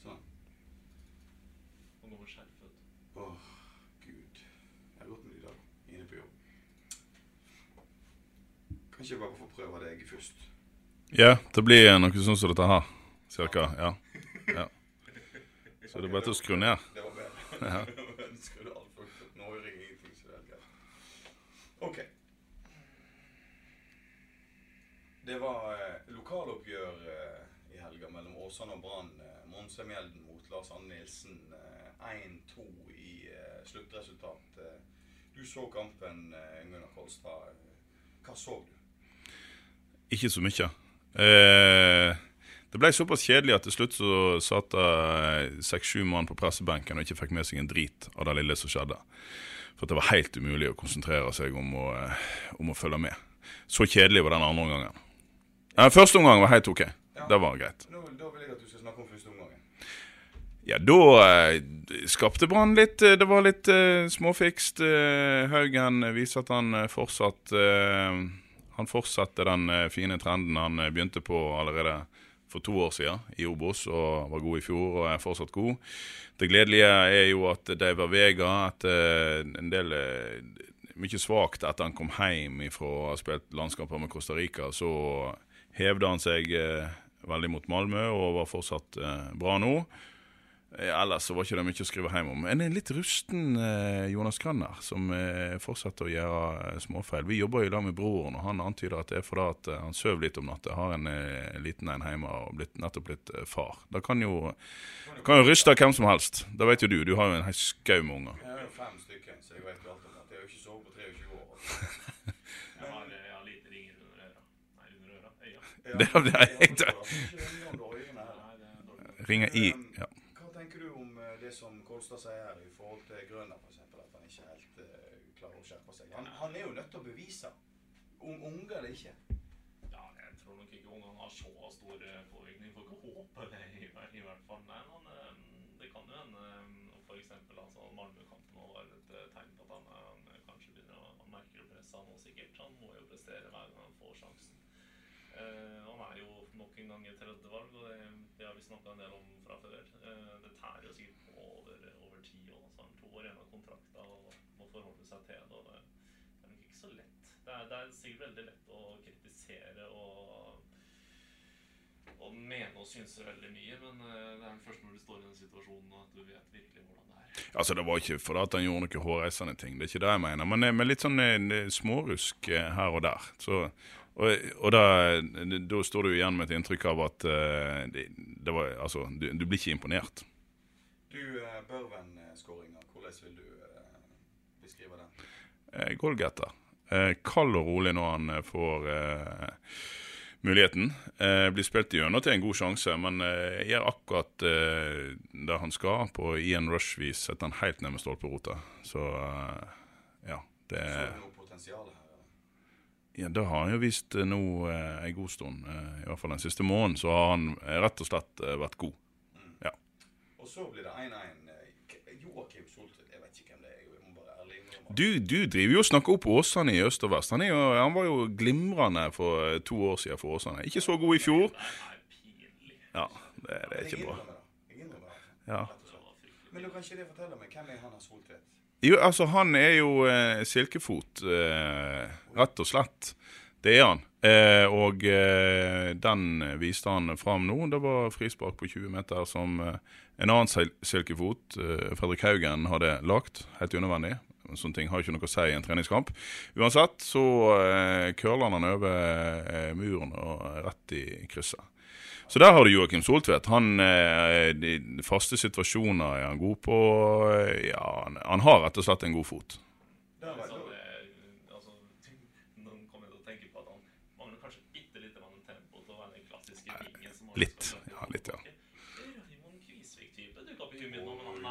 Sånn. Må gå med skjerfet. Åh, gud. Jeg har gått med det i dag, inne på jobb. Kan ikke jeg bare få prøve deg først? Ja, det blir noe sånn som dette her. Cirka. Ja. ja. Så det er bare til å skru ned. Det var bedre. Ja. For Nå ringer ingenting, så det er greit. OK. Det var eh, lokaloppgjør eh, i helga mellom Åsane og Brann. Monse Mjelden mot Lars Anne Nilsen. Eh, 1-2 i eh, sluttresultat. Eh, du så kampen, eh, Gunnar Kolstad. Hva så du? Ikke så mye. Eh, det ble såpass kjedelig at til slutt så satt det seks-sju mann på pressebenken og ikke fikk med seg en drit av det lille som skjedde. For det var helt umulig å konsentrere seg om å, eh, om å følge med. Så kjedelig var den andre omgangen. Den første omgangen var helt ok. Det var greit. Nå, da vil jeg at du skal snakke om første omgangen. Ja, da eh, skapte Brann litt eh, Det var litt eh, småfikst. Eh, Haugen viser at han eh, fortsatt eh, Han fortsatte den fine trenden han begynte på allerede for to år siden i Obos og var god i fjor og er fortsatt god. Det gledelige er jo at David Vega etter en del mye svakt etter han kom hjem fra å ha spilt landskamper med Costa Rica, så hevde han seg eh, veldig mot Malmö og var fortsatt eh, bra nå. Eh, Ellers så var ikke det mye å skrive hjem om. En litt rusten eh, Jonas Granner, som fortsetter å gjøre småfeil. Vi jobber jo i lag med broren, og han antyder at det er fordi at han sover litt om natta. Har en liten en hjemme og blitt, nettopp blitt far. Det kan jo, kan jo ryste hvem som helst. Det vet jo du. Du har jo en skau med unger. Jeg har jo fem stykker, så jeg vet jo alt om det. Jeg har jo ikke sovet på 23 år. Jeg har, jeg har lite ringer under øra. Nei, under øra. Øya. Ja, Det- er det jeg er. Ringer i ja. Hva tenker du om eh, det som Kolstad sier her i forhold til Grønner, f.eks.? At han ikke helt eh, klarer å skjerpe seg. Han, han er jo nødt til å bevise. om unge eller ikke. Ja, jeg tror nok ikke ungene har så stor eh, påvirkning. Får ikke håpe det, i, i hvert fall. Nei, men eh, det kan jo hende f.eks. altså, Malmö-kampen var et eh, tegn på at han, eh, han kanskje begynner å merke presset han nå sikkert. Han må jo prestere hver gang han får sjansen. Eh, han er jo nok en gang et tredjevalg, og det, det har vi snakka en del om fra før. Eh, det tærer jo sikkert på over, over tid òg. Så har to år igjen av kontrakta og må forholde seg til det. og det det er nok ikke så lett. Det er, det er sikkert veldig lett å kritisere og, og mene og synse veldig mye, men eh, det er først når du står i den situasjonen at du vet virkelig hvordan det er. Altså, Det var ikke fordi at han gjorde noen hårreisende ting, det er ikke det jeg mener. Men med litt sånn smårusk her og der. Så, og og da, da står du igjen med et inntrykk av at uh, det, det var, altså, du, du blir ikke imponert. Du, uh, Børven-skåringa, hvordan vil du uh, beskrive den? Uh, Goalgetter. Eh, kald og rolig når han eh, får eh, muligheten. Eh, blir spilt gjennom til en god sjanse, men eh, gjør akkurat eh, det han skal. På Ian Rush-vis setter han helt ned med stolperota. Så eh, ja. Det, Så noe potensial? Ja, det har han jo vist eh, nå eh, en god stund. Eh, I hvert fall den siste måneden så har han eh, rett og slett eh, vært god. Og så blir det 1-1. eh, Joakim Soltvedt, jeg vet ikke hvem det er. Jeg må bare ærlig. Du, du driver jo og snakker opp Åsane i øst og vest. Han, jo, han var jo glimrende for to år siden for Åsane. Ikke så god i fjor. Ja, det, det er ikke bra. Ja. Men du kan ikke det fortelle meg, hvem er han har Soltvedt? Jo, altså, han er jo eh, silkefot, eh, rett og slett. Det er han. Eh, og eh, den viste han fram nå. Det var frispark på 20 meter som eh, en annen sil silkefot, eh, Fredrik Haugen, hadde lagt. Helt unødvendig. Sånne ting har ikke noe å si i en treningskamp. Uansett så eh, curler han over muren og rett i krysset. Så der har du Joakim Soltvedt. Han, eh, de faste situasjoner er han god på. Ja, han, han har rett og slett en god fot. Det. det, altså, noen kommer til å tenke på at han mangler kanskje bitte litt tempo til å være den klassiske vingen. litt, ja, litt, ja.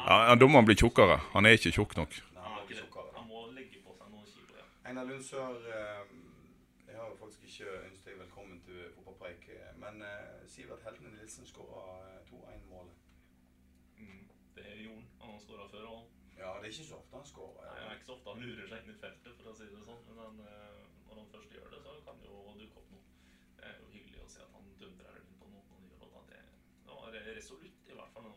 Ja, ja, Da må han bli tjukkere. Han er ikke tjukk nok. Nei, han, er ikke ikke det. tjukkere. han må legge på seg noen kilo. Ja. Einar Lundsør, eh, jeg har faktisk ikke ønsket deg velkommen til fotballpreik, eh, men eh, Sivert Heltene Nilsen skåra 2-1-målet. Mm, det er Jon. Han har skåra før òg. Ja, det er ikke så ofte han skårer. Det er ikke så ofte han lurer seg inn i feltet, for å si det sånn. Men han, eh, først gjør det, så kan det jo dukke opp noe. Det er jo hyggelig å se at han dundrer inn på noen og gjør noe. Det, det var resolutt, i hvert fall.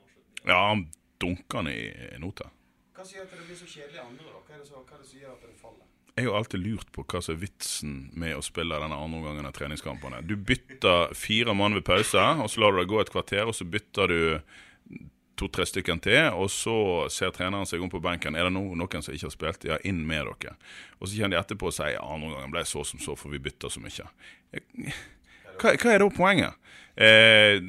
Ja, han dunker den i nota. Hva sier at det blir så kjedelig andre, da? Hva er det som gjør at det faller? Jeg har alltid lurt på hva som er vitsen med å spille denne andre omgangen av treningskampene. Du bytter fire mann ved pause, og så lar du det gå et kvarter, og så bytter du to-tre stykker til, og så ser treneren seg om på benken. Er det no, noen som ikke har spilt? Ja, inn med dere. Og så kjenner de etterpå og sier ja, andre omgangen ble så som så, for vi bytter så mye. Hva, hva er da poenget? Eh.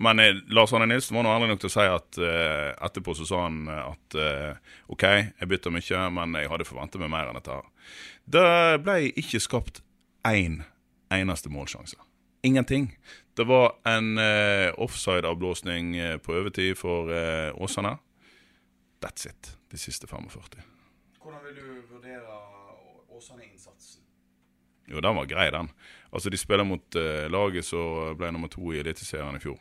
Men eh, Lars Arne Nilsen var nå ærlig nok til å si at uh, etterpå så sa han at uh, OK, jeg bytter mye, men jeg hadde forventet meg mer enn dette. her. Det ble ikke skapt én eneste målsjanse. Ingenting. Det var en uh, offside-avblåsning eh, på overtid for eh, Åsane. That's it. De siste 45. Hvordan vil du vurdere Åsane-innsatsen? Jo, den var grei, den. Altså, De spiller mot uh, laget som ble nummer to i Eliteserien i fjor.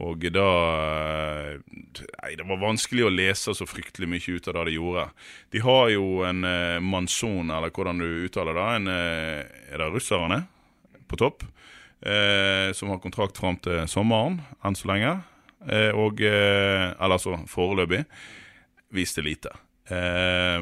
Og da eh, Nei, det var vanskelig å lese så fryktelig mye ut av det de gjorde. De har jo en eh, manson, eller hvordan du uttaler det. En, eh, er det russerne på topp? Eh, som har kontrakt fram til sommeren, enn så lenge. Eh, og Eller altså foreløpig. Viste lite. Eh,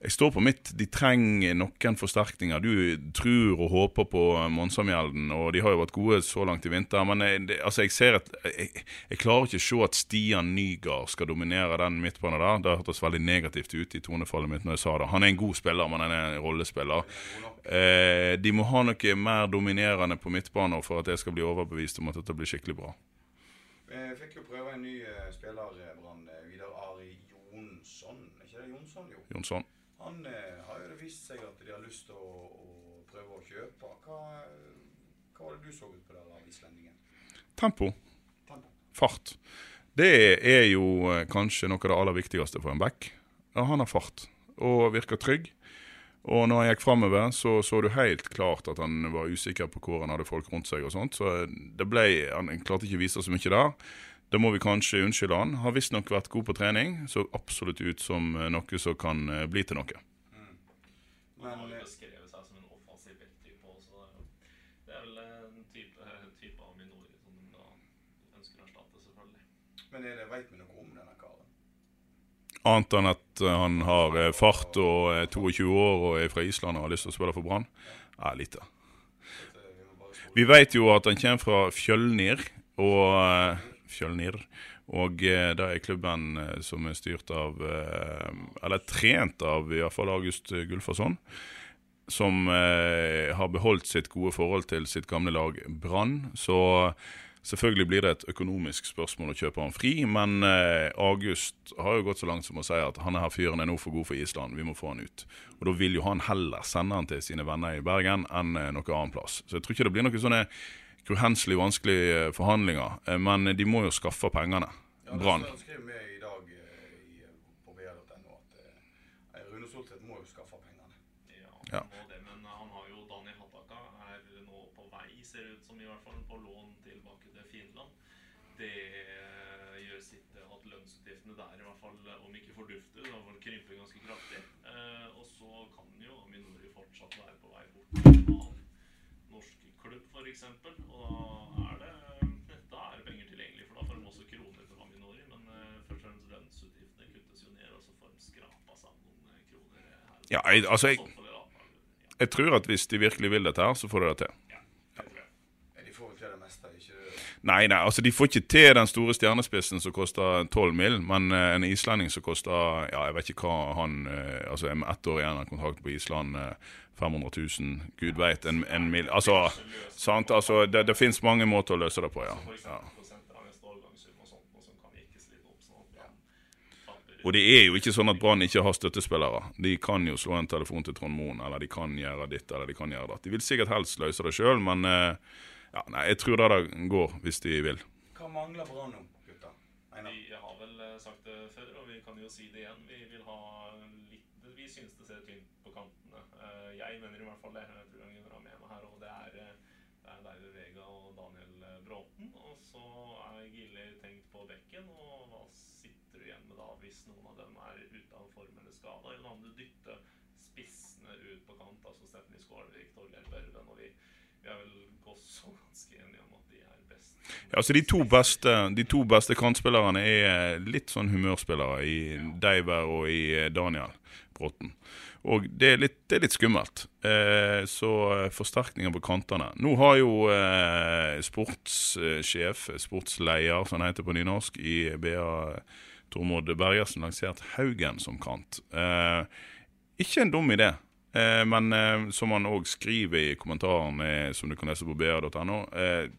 jeg står på mitt. De trenger noen forsterkninger. Du tror og håper på Monsamjelden, og de har jo vært gode så langt i vinter. Men jeg, det, altså jeg ser at jeg, jeg, klarer ikke å se at Stian Nygaard skal dominere den midtbanen der. Det hørtes veldig negativt ut i tonefallet mitt når jeg sa det. Han er en god spiller, men han er en rollespiller. Eh, de må ha noe mer dominerende på midtbanen for at jeg skal bli overbevist om at dette blir skikkelig bra. Jeg fikk jo prøve en ny uh, spiller, Brann. Vidar Ari Jonsson. Er ikke det Jonsson, jo? Jonsson. Han eh, har jo det vist seg at de har lyst til å, å prøve å kjøpe. Hva, hva var det du så ut på der islendingen? Tempo. Tempo. Fart. Det er jo eh, kanskje noe av det aller viktigste for en back. Ja, han har fart og virker trygg. Og når han gikk framover, så så du helt klart at han var usikker på hvor han hadde folk rundt seg. og sånt, Så det ble, han klarte ikke å vise så mye der. Da må vi kanskje unnskylde han. Har visstnok vært god på trening. Så absolutt ut som eh, noe som kan eh, bli til noe. Han har jo beskrevet seg som en offensiv backtype også. Det er vel en type, type av Minori som de da ønsker å erstatte, selvfølgelig. Men er det, vet vi noe om denne karen? Annet enn at eh, han har eh, fart og er 22 år og er fra Island og har lyst til å spille for Brann? Ja, lite. Vi vet jo at han kommer fra Fjølnir, og eh, Fjølnir. Og eh, det er klubben eh, som er styrt av eh, Eller trent av i hvert fall August Gulfason. Som har beholdt sitt gode forhold til sitt gamle lag Brann. Så selvfølgelig blir det et økonomisk spørsmål å kjøpe han fri. Men August har jo gått så langt som å si at han her fyren er nå for god for Island. Vi må få han ut. Og da vil jo han heller sende han til sine venner i Bergen enn noe annet plass. Så jeg tror ikke det blir noen sånne uhenselig vanskelige eh, forhandlinger. Eh, Men de må jo skaffe pengene. Brann. Ja, det skrev klubb, f.eks. Og da er det da er det penger tilgjengelig, for da får de også kroner fra Minori. Men eh, først og fremst lønnsutgiftene kuttes jo ned, og så får de skrapa sammen noen eh, kroner her. Ja, jeg- altså, jeg-. Jeg tror at hvis de virkelig vil dette her, så får de det til. Ja, det tror jeg. Ja, De får vel til det meste, ikke det? Nei, nei, altså de får ikke til den store stjernespissen som koster 12 mill., men eh, en islending som koster Ja, jeg vet ikke hva han eh, Altså med ett år igjen av kontrakten på Island, eh, 500 000, gud veit, en, en mill. Altså, sant, altså det, det fins mange måter å løse det på, ja. Ja. Og det er jo ikke sånn at Brann ikke har støttespillere. De kan jo slå en telefon til Trond Moen, eller de kan gjøre ditt, eller de kan gjøre datt. De vil sikkert helst løse det sjøl, men eh, ja, nei, jeg tror det der går, hvis de vil. Hva mangler Brann nå, gutta? Einar? Vi har vel eh, sagt det før, og vi kan jo si det igjen. Vi vil ha litt Vi syns det ser tynt på kantene. Eh, Jeg mener i hvert fall det. Jeg tror han vil være med meg her. Og det er, eh, det er David Vega og Daniel Bråten. Og så er Gilly tenkt på bekken. Og hva sitter du igjen med da, hvis noen av dem er ute av form eller skada? Eller om du dytter spissene ut på kant? Altså Stephanie Skålvik, Torgeir Børven, og vi, vi er vel ganske enige om at de er best. Ja, altså de to beste, de to beste kantspillerne er litt sånn humørspillere i Deiver og i eh, Daniel Bråten. Og det er litt, det er litt skummelt. Eh, så eh, forsterkninger på kantene. Nå har jo eh, sportssjef, sportsleder som han heter på nynorsk, i BA Tormod Bergersen lansert Haugen som kant. Eh, ikke en dum idé. Eh, men eh, som han òg skriver i kommentaren eh, som du kan lese på br.no, eh,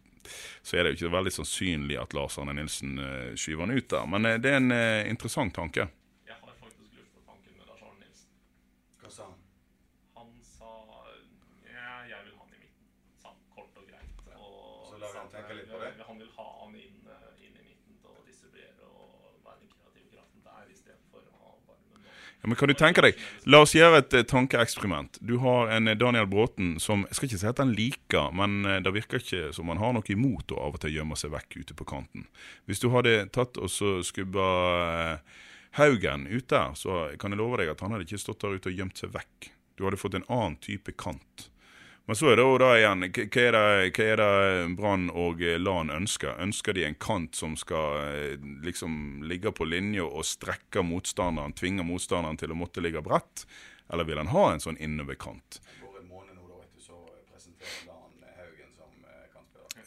så er det jo ikke veldig sannsynlig at Lars Arne Nilsen skyver han ut der. Men det er en interessant tanke. Jeg har faktisk luftet tanken med Lars Arne Nilsen. Hva sa han? Han sa ja, jeg vil ha han i midten. Sa han kort og greit. Og Så lar vi han sa at, tenke litt på eh, det? Han vil ha han inn, eh, inn i midten til å distribuere og være den kreative kraften der istedenfor å ha varmen. og- Ja, men kan du tenke deg, La oss gjøre et eh, tankeeksperiment. Du har en eh, Daniel Bråten som Jeg skal ikke si at han liker, men eh, det virker ikke som han har noe imot å av og til gjemme seg vekk ute på kanten. Hvis du hadde tatt og så skubba Haugen ut der, så kan jeg love deg at han hadde ikke stått der ute og gjemt seg vekk. Du hadde fått en annen type kant. Men så er det jo da igjen Hva er det, hva er det Brann og eh, Lan ønsker? Ønsker de en kant som skal eh, liksom ligge på linje og strekke motstanderen, tvinge motstanderen til å måtte ligge bredt? Eller vil han ha en sånn innoverkant?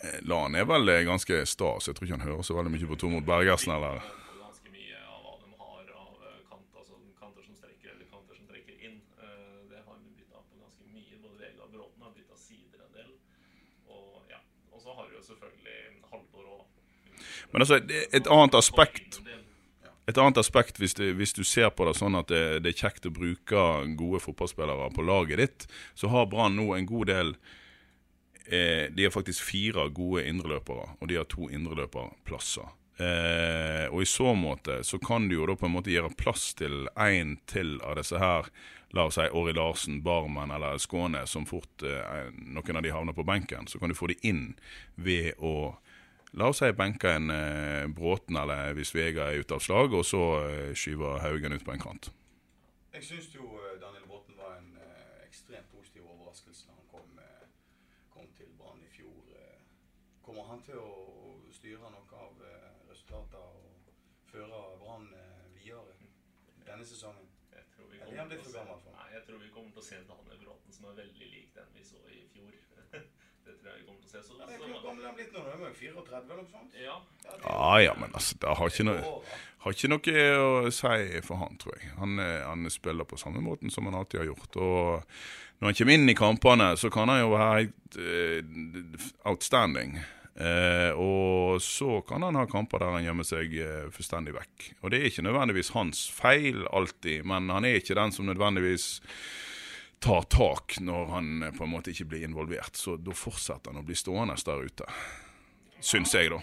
Eh, Lan er vel ganske sta, så jeg tror ikke han hører så veldig mye på Tormod Bergersen. eller... på ganske mye av hva de har av eh, kant, altså kanter som strekker eller kanter som trekker inn. Eh, Det har de bytta på ganske mye. Både Vega og Bråten har bytta sider en del. Og ja, og så har du jo selvfølgelig Halvor òg, da. Men altså, et annet aspekt Et annet aspekt, hvis, du, hvis du ser på det sånn at det, det er kjekt å bruke gode fotballspillere på laget ditt, så har Brann nå en god del eh, De har faktisk fire gode indreløpere, og de har to indreløperplasser. Eh, og i så måte så kan du jo da på en måte gjøre plass til én til av disse her, la oss si Åri Larsen, Barmen eller Skåne, som fort eh, noen av de havner på benken. Så kan du få de inn ved å La oss si benke en eh, Bråten, eller hvis Vega er ute av slag, og så eh, skyver Haugen ut på en kant. Jeg syns jo eh, Daniel Bråten var en eh, ekstremt positiv overraskelse når han kom, eh, kom til Brann i fjor. Eh, kommer han til å, å styre noe av eh, resultatene og føre Brann eh, videre denne sesongen? Jeg tror vi Eller kommer han å for se- gammel for. Nei, jeg tror vi kommer til å se Daniel Bråten som er veldig lik den vi så i fjor. det tror jeg vi kommer til å se. Så, Ja, men Hvor gammel er han blitt nå? Han er jo 34 eller noe sånt? ja, Ja ja, men altså, det har ikke, noe, har ikke noe å si for han, tror jeg. Han, eh, han spiller på samme måten som han alltid har gjort. Og når han kommer inn i kampene, så kan han jo være helt uh, outstanding. Uh, og så kan han ha kamper der han gjemmer seg uh, fullstendig vekk. Og det er ikke nødvendigvis hans feil alltid, men han er ikke den som nødvendigvis tar tak når han eh, på en måte ikke blir involvert. Så da fortsetter han å bli stående der ute. Syns jeg, da.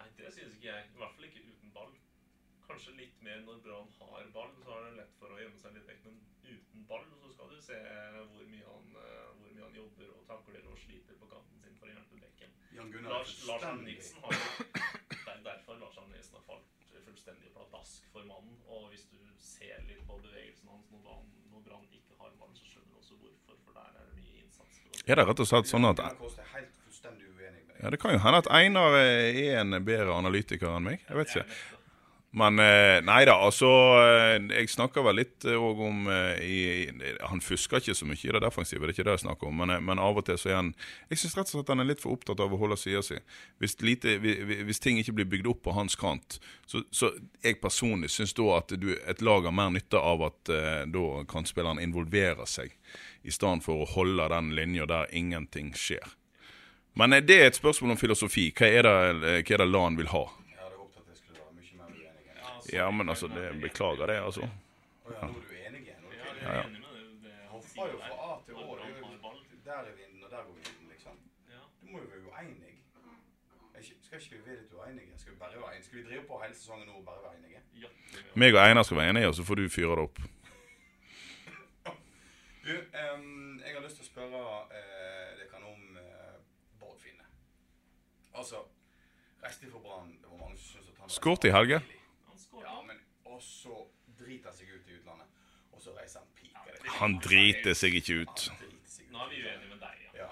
Nei, det synes ikke jeg. I hvert fall ikke uten ball. Kanskje litt mer når Brann har ball, så er det lett for å gjemme seg litt vekk. Men uten ball så skal du se hvor mye han, eh, hvor mye han jobber og takler og sliter på kanten sin for å hjelpe bekken. Jan Lars, Lars Nilsen har jo Det er derfor Lars Arne Nilsen har falt fullstendig pladask for mannen. Og hvis du ser litt på bevegelsen hans når Brann ikke ballen, så skjønner du også hvorfor. For der er det mye innsats. For Er det rett og slett sånn at. Ja, Det kan jo hende at Einar er en bedre analytiker enn meg. Jeg vet ikke. Men eh, nei da, altså eh, Jeg snakker vel litt òg om eh, i, i, Han fusker ikke så mye i det defensive, det er ikke det jeg snakker om. Men, men av og til så er han Jeg syns rett og slett han er litt for opptatt av å holde sida si. Hvis, lite, hvi- hvi- hvis ting ikke blir bygd opp på hans kant, så, så jeg personlig syns da at du, et lag har mer nytte av at da kantspilleren involverer seg, i stedet for å holde den linja der ingenting skjer. Men det er et spørsmål om filosofi. Hva er det, hva er det LAN vil ha? Jeg hadde håpet at jeg skulle være mye mer uenig. enn jeg. Ja, men altså, det, beklager det, altså. Ja, nå er du enig igjen? Ja, jeg er enig med det. det han Hoppa sier jo fra A til Å. Ball. Der er vinden, og der går vinden, liksom. Ja. Du må jo være uenig. Skal ikke vi være litt uenige? Skal vi bare være enige? Skal vi drive på hele sesongen nå og bare være enige? Ja. Meg og Einar skal være enige, og så får du fyre det opp. Du, um, jeg har lyst til å spørre uh, dere om uh, Bård Finne. Altså, resten fra Brann. Det var mange som syntes at han Skåret i helge. Han skårer. Ja, men og så driter han ikke ut Nå er vi uenige med deg. Ja.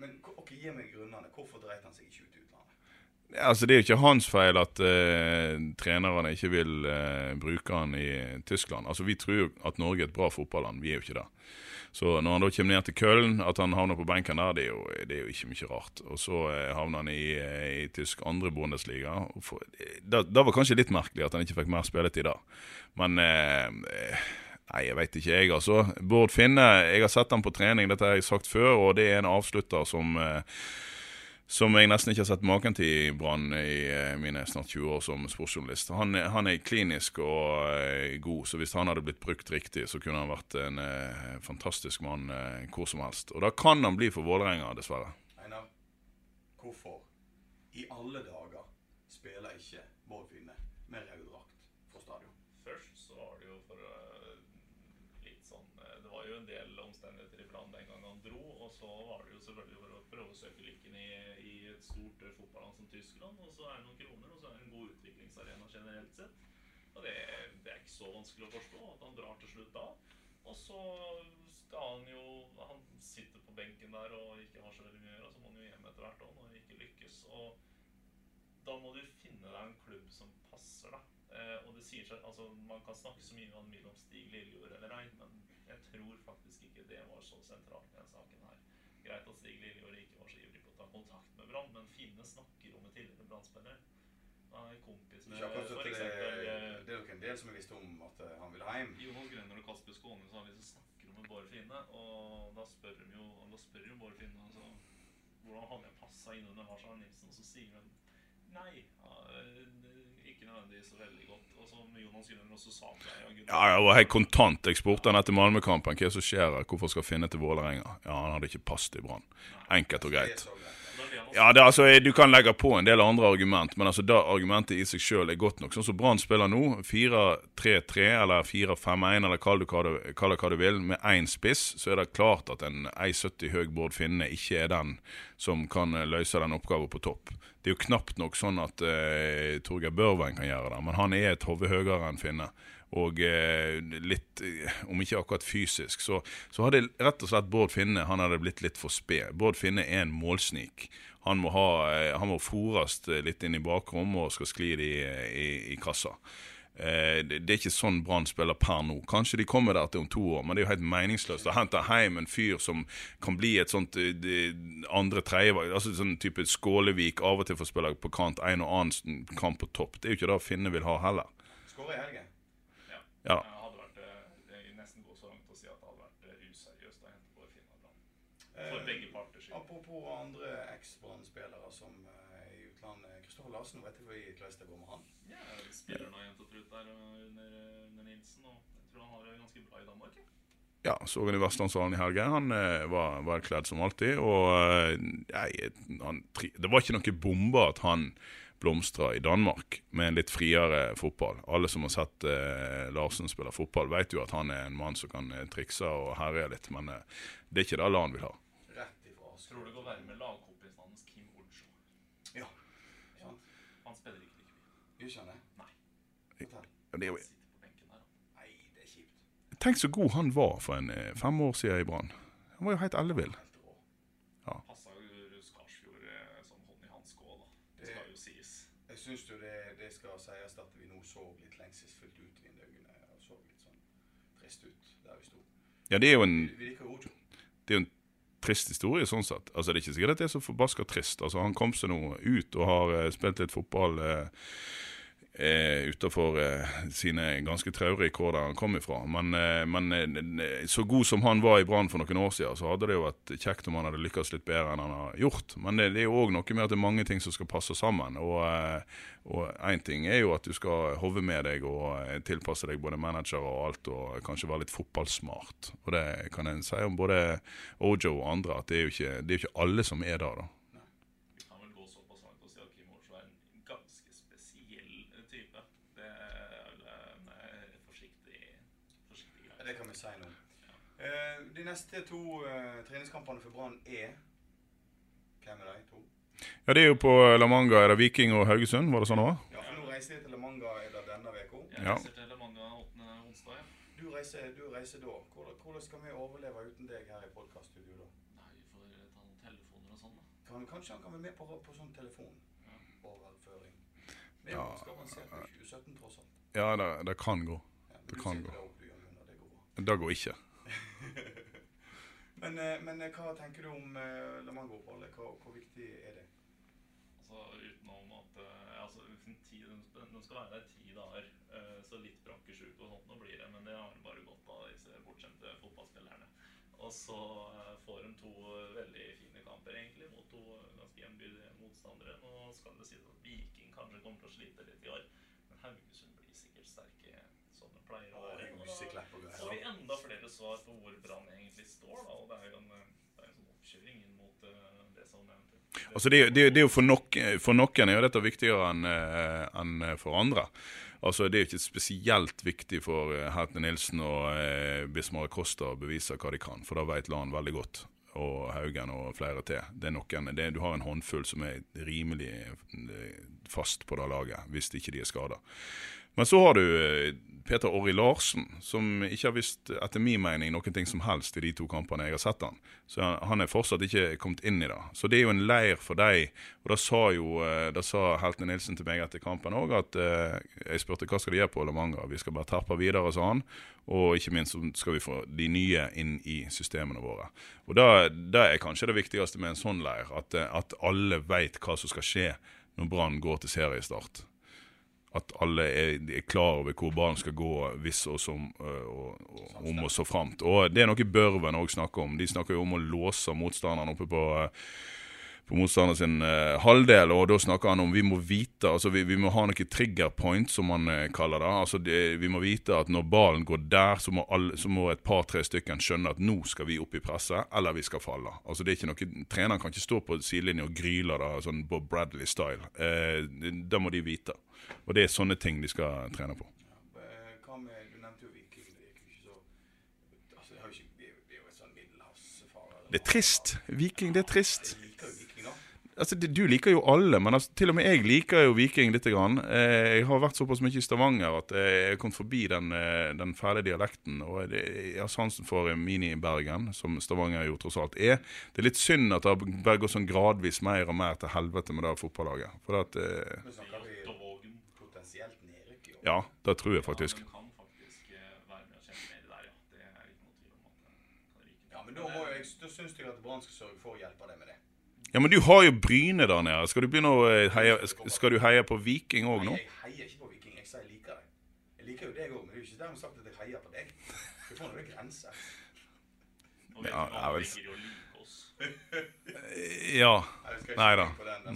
Men seg. Han seg Gi meg grunnene. Hvorfor dreit han seg ikke ut i utlandet? Altså, Det er jo ikke hans feil at uh, trenerne ikke vil uh, bruke han i Tyskland. Altså, Vi tror jo at Norge er et bra fotballand. Vi er jo ikke det. Så når han da kommer ned til Köln, at han havner på benken der, det er jo, det er jo ikke mye rart. Og så eh, havner han i, i tysk andre Bundesliga. Da for, det, det var kanskje litt merkelig at han ikke fikk mer spilletid da. Men eh, Nei, jeg veit ikke, jeg, altså. Bård Finne, jeg har sett han på trening, dette har jeg sagt før, og det er en avslutter som eh, som jeg nesten ikke har sett maken til i Brann i eh, mine snart 20 år som sportsjournalist. Han, han er klinisk og eh, god, så hvis han hadde blitt brukt riktig, så kunne han vært en fantastisk mann hvor som helst. Og da kan han bli for Vålerenga, dessverre. Einar, hvorfor i alle dager spiller ikke Bård Finne med rød drakt for stadion? Først så var det jo for eh, litt sånn eh, Det var jo en del omstendigheter i Brann den gang han dro, og så var det jo selvfølgelig for å prøve å søke lykken i, i et stort eh, fotballand som Tyskland. Og så er det noen kroner, og så er det en god utviklingsarena generelt sett. Og det, det er ikke så vanskelig å forstå at han drar til slutt da. Og så skal han jo Han sitter på benken der og ikke har så veldig mye å gjøre, så må han jo hjem etter hvert òg når det ikke lykkes. Og da må du finne deg en klubb som passer da. Eh, og det sier seg, altså Man kan snakke så mye om mellom om Stig Liljord eller ei, men jeg tror faktisk ikke det var så sentralt i denne saken her. Greit at Stig Liljord ikke var så ivrig ta kontakt med Brann, men Finne snakker om en tidligere Brann-spiller. Han er kompis med for at det, det eh, er nok en del som har visst om at eh, han ville hjem. Jonas Grønner og Kasper Skåne så har liksom snakker om en Bård Finne, og da spør de jo da spør jo Bård Finne altså, hvordan hadde jeg passa inn under Lars Arne Nilsen, og så sier han nei, ja, det- ikke nødvendigvis så veldig godt. Og som Jonas Grønner også sa til deg, ja, det Ja, var helt kontant. Jeg spurte han etter Malmö-kampen. Hva som skjer? Hvorfor skal Finne til Vålerenga? Ja, han hadde ikke passet i Brann. Enkelt og greit. Ja, det, altså, Du kan legge på en del andre argument, men altså det argumentet i seg sjøl er godt nok. Sånn som Brann spiller nå, 4-3-3 eller 4-5-1 eller kall det hva du, hva du vil, med én spiss, så er det klart at en 1,70 høy Bård Finne ikke er den som kan eh, løse den oppgaven på topp. Det er jo knapt nok sånn at uh, Torgeir Børven kan gjøre det, men han er et hode høyere enn Finne. Og eh, litt, eh, om ikke akkurat fysisk, så, så hadde rett og slett Bård Finne han hadde blitt litt for sped. Bård Finne er en målsnik. Han må, ha, eh, han må fôres eh, litt inn i bakrommet og skal skli det i, i, i kassa. Eh, det, det er ikke sånn Brann spiller per nå. Kanskje de kommer der til om to år, men det er jo helt meningsløst å hente hjem en fyr som kan bli et sånt eh, andre tredjevalg. Altså sånn type Skålevik, av og til får spille på kant, en og annen kamp på topp. Det er jo ikke det Finne vil ha heller. Skåre i helgen. Ja. Ja. Jeg hadde vært eh, jeg vil nesten gå så langt å si at det hadde vært eh, useriøst å hente Bård Finne og Brann. For Eh, begge parter skyld. Apropos andre eks-Brann-spillere som eh, i utlandet. Kristoffer Larsen, vet ikke hvordan det går med han? Ja, spiller nå jevnt og trutt der under, eh, under Nilsen, og jeg tror han har det ganske bra i Danmark. Ja. Ja, så han i Vestlandshallen i helgen. Han eh, var velkledd som alltid. Og eh, nei, han, det var ikke noe bombe at han blomstra i Danmark med en litt friere fotball. Alle som har sett eh, Larsen spille fotball, vet jo at han er en mann som kan trikse og herje litt. Men eh, det er ikke det han vil ha. Tror du går være med lagkompisen hans Kim Ocho? Ja. ja. Han spiller ikke like mye. Gjør ikke han det? Nei. Ja, Det er jo, sitter på benken der. da. Nei, det er kjipt. tenk så god han var for en eh, fem år siden i Brann. Han var jo helt ellevill. Ja. Passa jo Skarsfjord eh, som hånd i hanske òg, da. Det Det- skal jo sies. Jeg syns jo det, det skal sies at vi nå så litt lengselsfullt ut vinduene og så litt sånn trist ut der vi sto. Ja, det er jo en det er jo en trist historie sånn sett. Altså Det er ikke sikkert at det er så forbaska trist. Altså Han kom seg nå ut og har eh, spilt litt fotball eh, eh, utenfor eh, sine ganske traurige kår der han kom ifra. Men, eh, men eh, så god som han var i Brann for noen år siden, så hadde det jo vært kjekt om han hadde lykkes litt bedre enn han har gjort. Men det, det er jo òg noe med at det er mange ting som skal passe sammen. Og eh, én ting er jo at du skal hove med deg og eh, tilpasse deg både manager og alt, og kanskje være litt fotballsmart. Og det kan en si om både Ojo og andre, at det er jo ikke, det er jo ikke alle som er der, da. Vi kan vel gå såpass langt og si at Kim Ocho er en ganske spesiell eh, type. Det er vel en eh, forsiktig, forsiktig Ja, greie. Det kan vi si nå. Eh, de neste to uh, treningskampene for Brann er Hvem er de to? Ja, Det er jo på La Manga, er det Viking og Haugesund, var det sånn det var? Ja, for nå reiser de til La Manga er det denne uka. Jeg Ja. reiser til La Manga 8. onsdag. Ja. Du reiser, du reiser da. Hvordan, hvordan skal vi overleve uten deg her i podkaststudioet da? Nei, vi får ta noen telefoner og sånn, da. kan, kanskje han kan være med på, på sånn telefonoverføring. Det Men Ja. skal man se på 2017, tross alt. Ja, det, det kan gå. Ja, Det kan gå. det går bra. Det går ikke. Men, eh, men eh, hva tenker du om eh, La Mango-oppholdet? Hvor, hvor viktig er det? Altså utenom at altså, ti, den skal være der ti dager, så litt brakkesjuke og sånt nå blir det. Men det har bare godt av disse bortskjemte fotballspillerne. Og så får de to veldig fine kamper, egentlig, mot to ganske jevnbyrdige motstandere. Nå skal det sies at Viking kanskje kommer til å slite litt i år, men Haugesund blir sikkert sterke som det pleier å være. Greier. får vi enda flere svar på hvor Brann egentlig står, da. Og det er jo en, eh, er en sånn oppkjøring inn mot eh, det som eventuelt Altså det, det, det er jo for, nok, for noen er jo dette viktigere enn en for andre. Altså Det er jo ikke spesielt viktig for Hertne Nilsen og eh, Bismar Costa å bevise hva de kan, for da vet Lan veldig godt. Og Haugen og flere til. Det er noen, det, Du har en håndfull som er rimelig eh, fast på det laget, hvis ikke de er skada. Men så har du eh, Peter Orri Larsen, som ikke har visst, etter min mening, noen ting som helst i de to kampene jeg har sett han. Så han- er fortsatt ikke kommet inn i det. Så det er jo en leir for deg. Og da sa jo eh, da sa Heltene Nilsen til meg etter kampen òg at eh, jeg spurte hva skal de gjøre på La Vi skal bare terpe videre, sa han. Og ikke minst skal vi få de nye inn i systemene våre. Og da er kanskje det viktigste med en sånn leir, at, at alle veit hva som skal skje når Brann går til seriestart at alle er, er klar over hvor ballen skal gå hvis og som, øh, og, og, om og så framt. Og det er noe Børven òg snakker om. De snakker jo om å låse motstanderen oppe på, øh, på motstanderen sin eh, halvdel, og da snakker han om vi må vite, altså vi, vi må ha noen trigger point, som han eh, kaller det. Altså det, Vi må vite at når ballen går der, så må, alle, så må et par-tre stykker skjønne at nå skal vi opp i presset, eller vi skal falle. Altså det er ikke noe, Treneren kan ikke stå på sidelinjen og gryle det sånn Bob Bradley-style. Eh, det må de vite. Og det er sånne ting de skal trene på. Hva med, Du nevnte jo Viking. Det gikk ikke så altså, det har ikke, Vi er jo- vi er jo et sånn middelhavsfare. Det er trist. Viking, det er trist. Jeg liker jo Viking. Altså, Du liker jo alle, men altså, til og med jeg liker jo Viking lite grann. Eh, jeg har vært såpass mye i Stavanger at eh, jeg har kommet forbi den, eh, den fæle dialekten. Og jeg har sansen for Mini-Bergen, som Stavanger jo tross alt er. Det er litt synd at det gått sånn gradvis mer og mer til helvete med det fotballaget. For at, eh, Nå snakker vi Jåttåvågen. potensielt nedrykk. jo. Ja, det tror jeg faktisk. Ja, men da, må jeg, da syns jeg at Brann skal sørge for å hjelpe deg med det. Ja, Men du har jo Bryne der nede. Skal du begynne å eh, heie, skal du heie på Viking òg nå? Nei, jeg heier ikke på Viking. Jeg sier jeg liker deg. Jeg liker jo deg òg, men det er jo ikke dermed sagt at jeg heier på deg. Du får noen grenser. Ja, jeg vil-. Ja. Nei, da.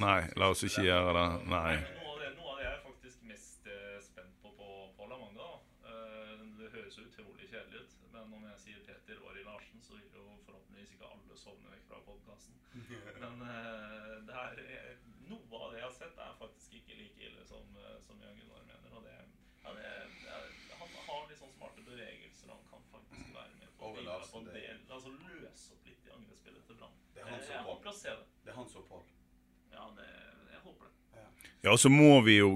Nei, la oss ikke gjøre det. Nei. Men Noe av det, noe av det jeg er faktisk mest eh, spent på på, på La Manga. da. Eh, det høres jo utrolig kjedelig ut, men om jeg sier Peter Åri Larsen, så vil jo forhåpentligvis ikke alle sovne vekk fra podkasten. Men eh, det er, eh, noe av det jeg har sett, er faktisk ikke like ille som, eh, som Jan Gunnar mener. Og det, ja, det, det er, han har litt sånn smarte bevegelser, han kan faktisk være med på Åre Larsen, på en del, altså løse opp litt i angrepsspillet til Brann. Det er han som Jeg håper det. Det er som opphold. Ja, det, jeg håper det. Ja, så må vi jo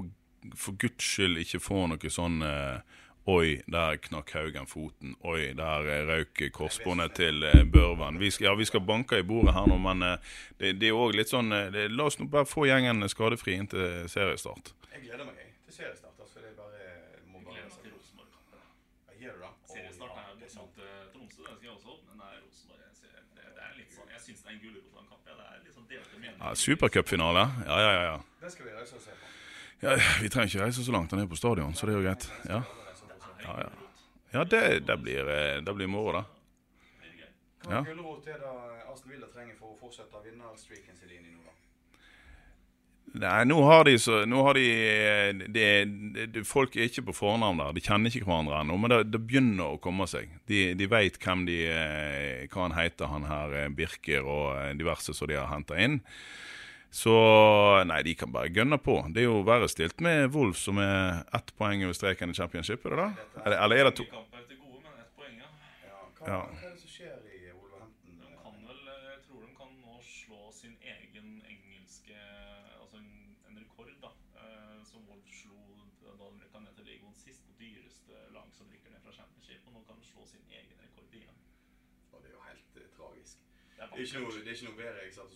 for guds skyld ikke få noe sånn eh, Oi, der knakk Haugen foten. Oi, der eh, røyk korsbåndet til eh, Børven. Vi skal, ja, vi skal banke i bordet her nå, men eh, det, det er òg litt sånn det, La oss nå bare få gjengen skadefri inn til seriestart. Jeg gleder meg jeg, til seriestart. Altså, det er bare må bare Gleder meg til Rosenborg-kampen. Ja, Gjør du det? Å, Seriestart ja, er er mot Tromsø, den skal jeg også opp, jeg ser- det, det er litt sånn, Jeg syns det er en gulrot av en kamp. Ja. Det er litt sånn delte meninger. Ja, Supercupfinale. Ja, ja, ja. ja. Den skal vi reise og se på. Ja, Vi trenger ikke reise så langt ned på stadion, så det er jo greit. Ja, ja, ja. ja det, det, blir, eh, det blir moro, da. Hva Ja. gulrot er det Aston Villa trenger for å fortsette vinnerstreaken sin inn i nå, da? Nei, nå har de så Nå har de de, de, det, det, Folk er ikke på fornavn der. De kjenner ikke hverandre ennå, men det, det begynner å komme seg. De, de veit hvem de eh, Hva han heter, han her eh, Birker og eh, diverse som de har henta inn. Så nei, de kan bare gønne på. Det er jo verre stilt med Wolf, som er ett poeng over streken i championship, er det da? Eller, eller er det to? Ja. Hva, er det som skjer i Wolverhampton? De kan vel, jeg tror de kan nå slå sin egen engelske Altså en, en rekord, da. eh, Som Wolf slo da de rykka ned til ligaen sist. Dyreste lag som rykker ned fra championship. Og nå kan de slå sin egen rekord igjen. Og det er jo helt eh, tragisk. Det er noe, det er ikke noe bedre jeg satt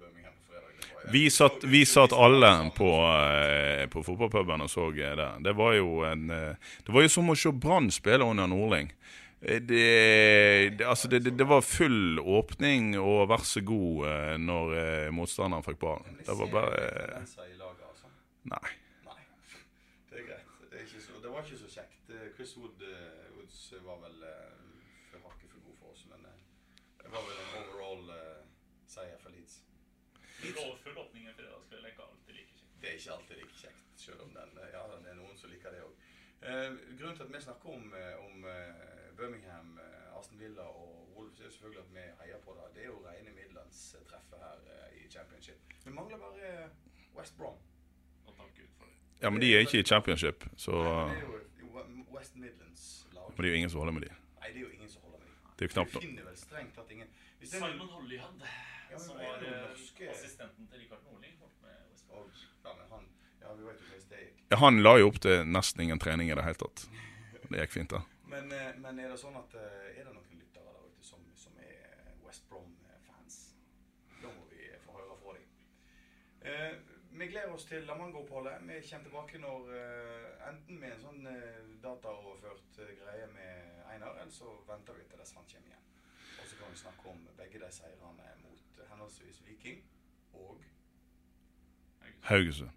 Birmingham på fredag. Det var- Vi satt, vi satt alle på, eh, på fotballpuben og så eh, det. Det var jo en eh, Det var jo som å se Brann spille under Nordling. Det, det, altså det, det, var full åpning og vær så god når motstanderen fikk ballen. Det var bare altså. Nei. Nei, det er greit. Det, er ikke så, det var ikke så kjekt. Eh, Chris Wood, eh, Woods var vel eh, for hakket for god for oss, men eh, det var vel en overall eh, seier for Leeds. Full åpning en fredagskveld er ikke alltid like kjekt. Det er ikke alltid like kjekt, selv om den, eh, ja, det er noen som liker det òg. Eh, grunnen til at vi snakker om, eh, om eh, Birmingham, eh, Aston Villa og Wolves, er selvfølgelig at vi heier på det. Det er jo rene Midlands treffe her eh, i Championship. Vi mangler bare West Brom. Og takk Gud for det. Ja, men de er ikke i championship, så Nei, men det er jo West Midlands-lag. Men det er jo ingen som holder med de. Nei, det er jo ingen som holder med dem. Det er jo knapt Du nok. finner vel strengt tatt ingen Hvis det er Simon Hollyhand, ja, som var eh, norske- assistenten til Rikard Nordling. holdt med West Brom. ja, men han, han la jo opp til nesten ingen trening i det hele tatt. Det gikk fint, da. Men, eh, men er det sånn at eh, Er det noen lyttere der ute som, som er West Brom-fans? Da må vi få høre fra dem. Eh, vi gleder oss til La Manga-oppholdet. Vi kommer tilbake når eh, enten med en sånn dataoverført greie med Einar, eller så venter vi til dess han kommer igjen. Og så kan vi snakke om begge de seirene mot henholdsvis Viking og Haugesund.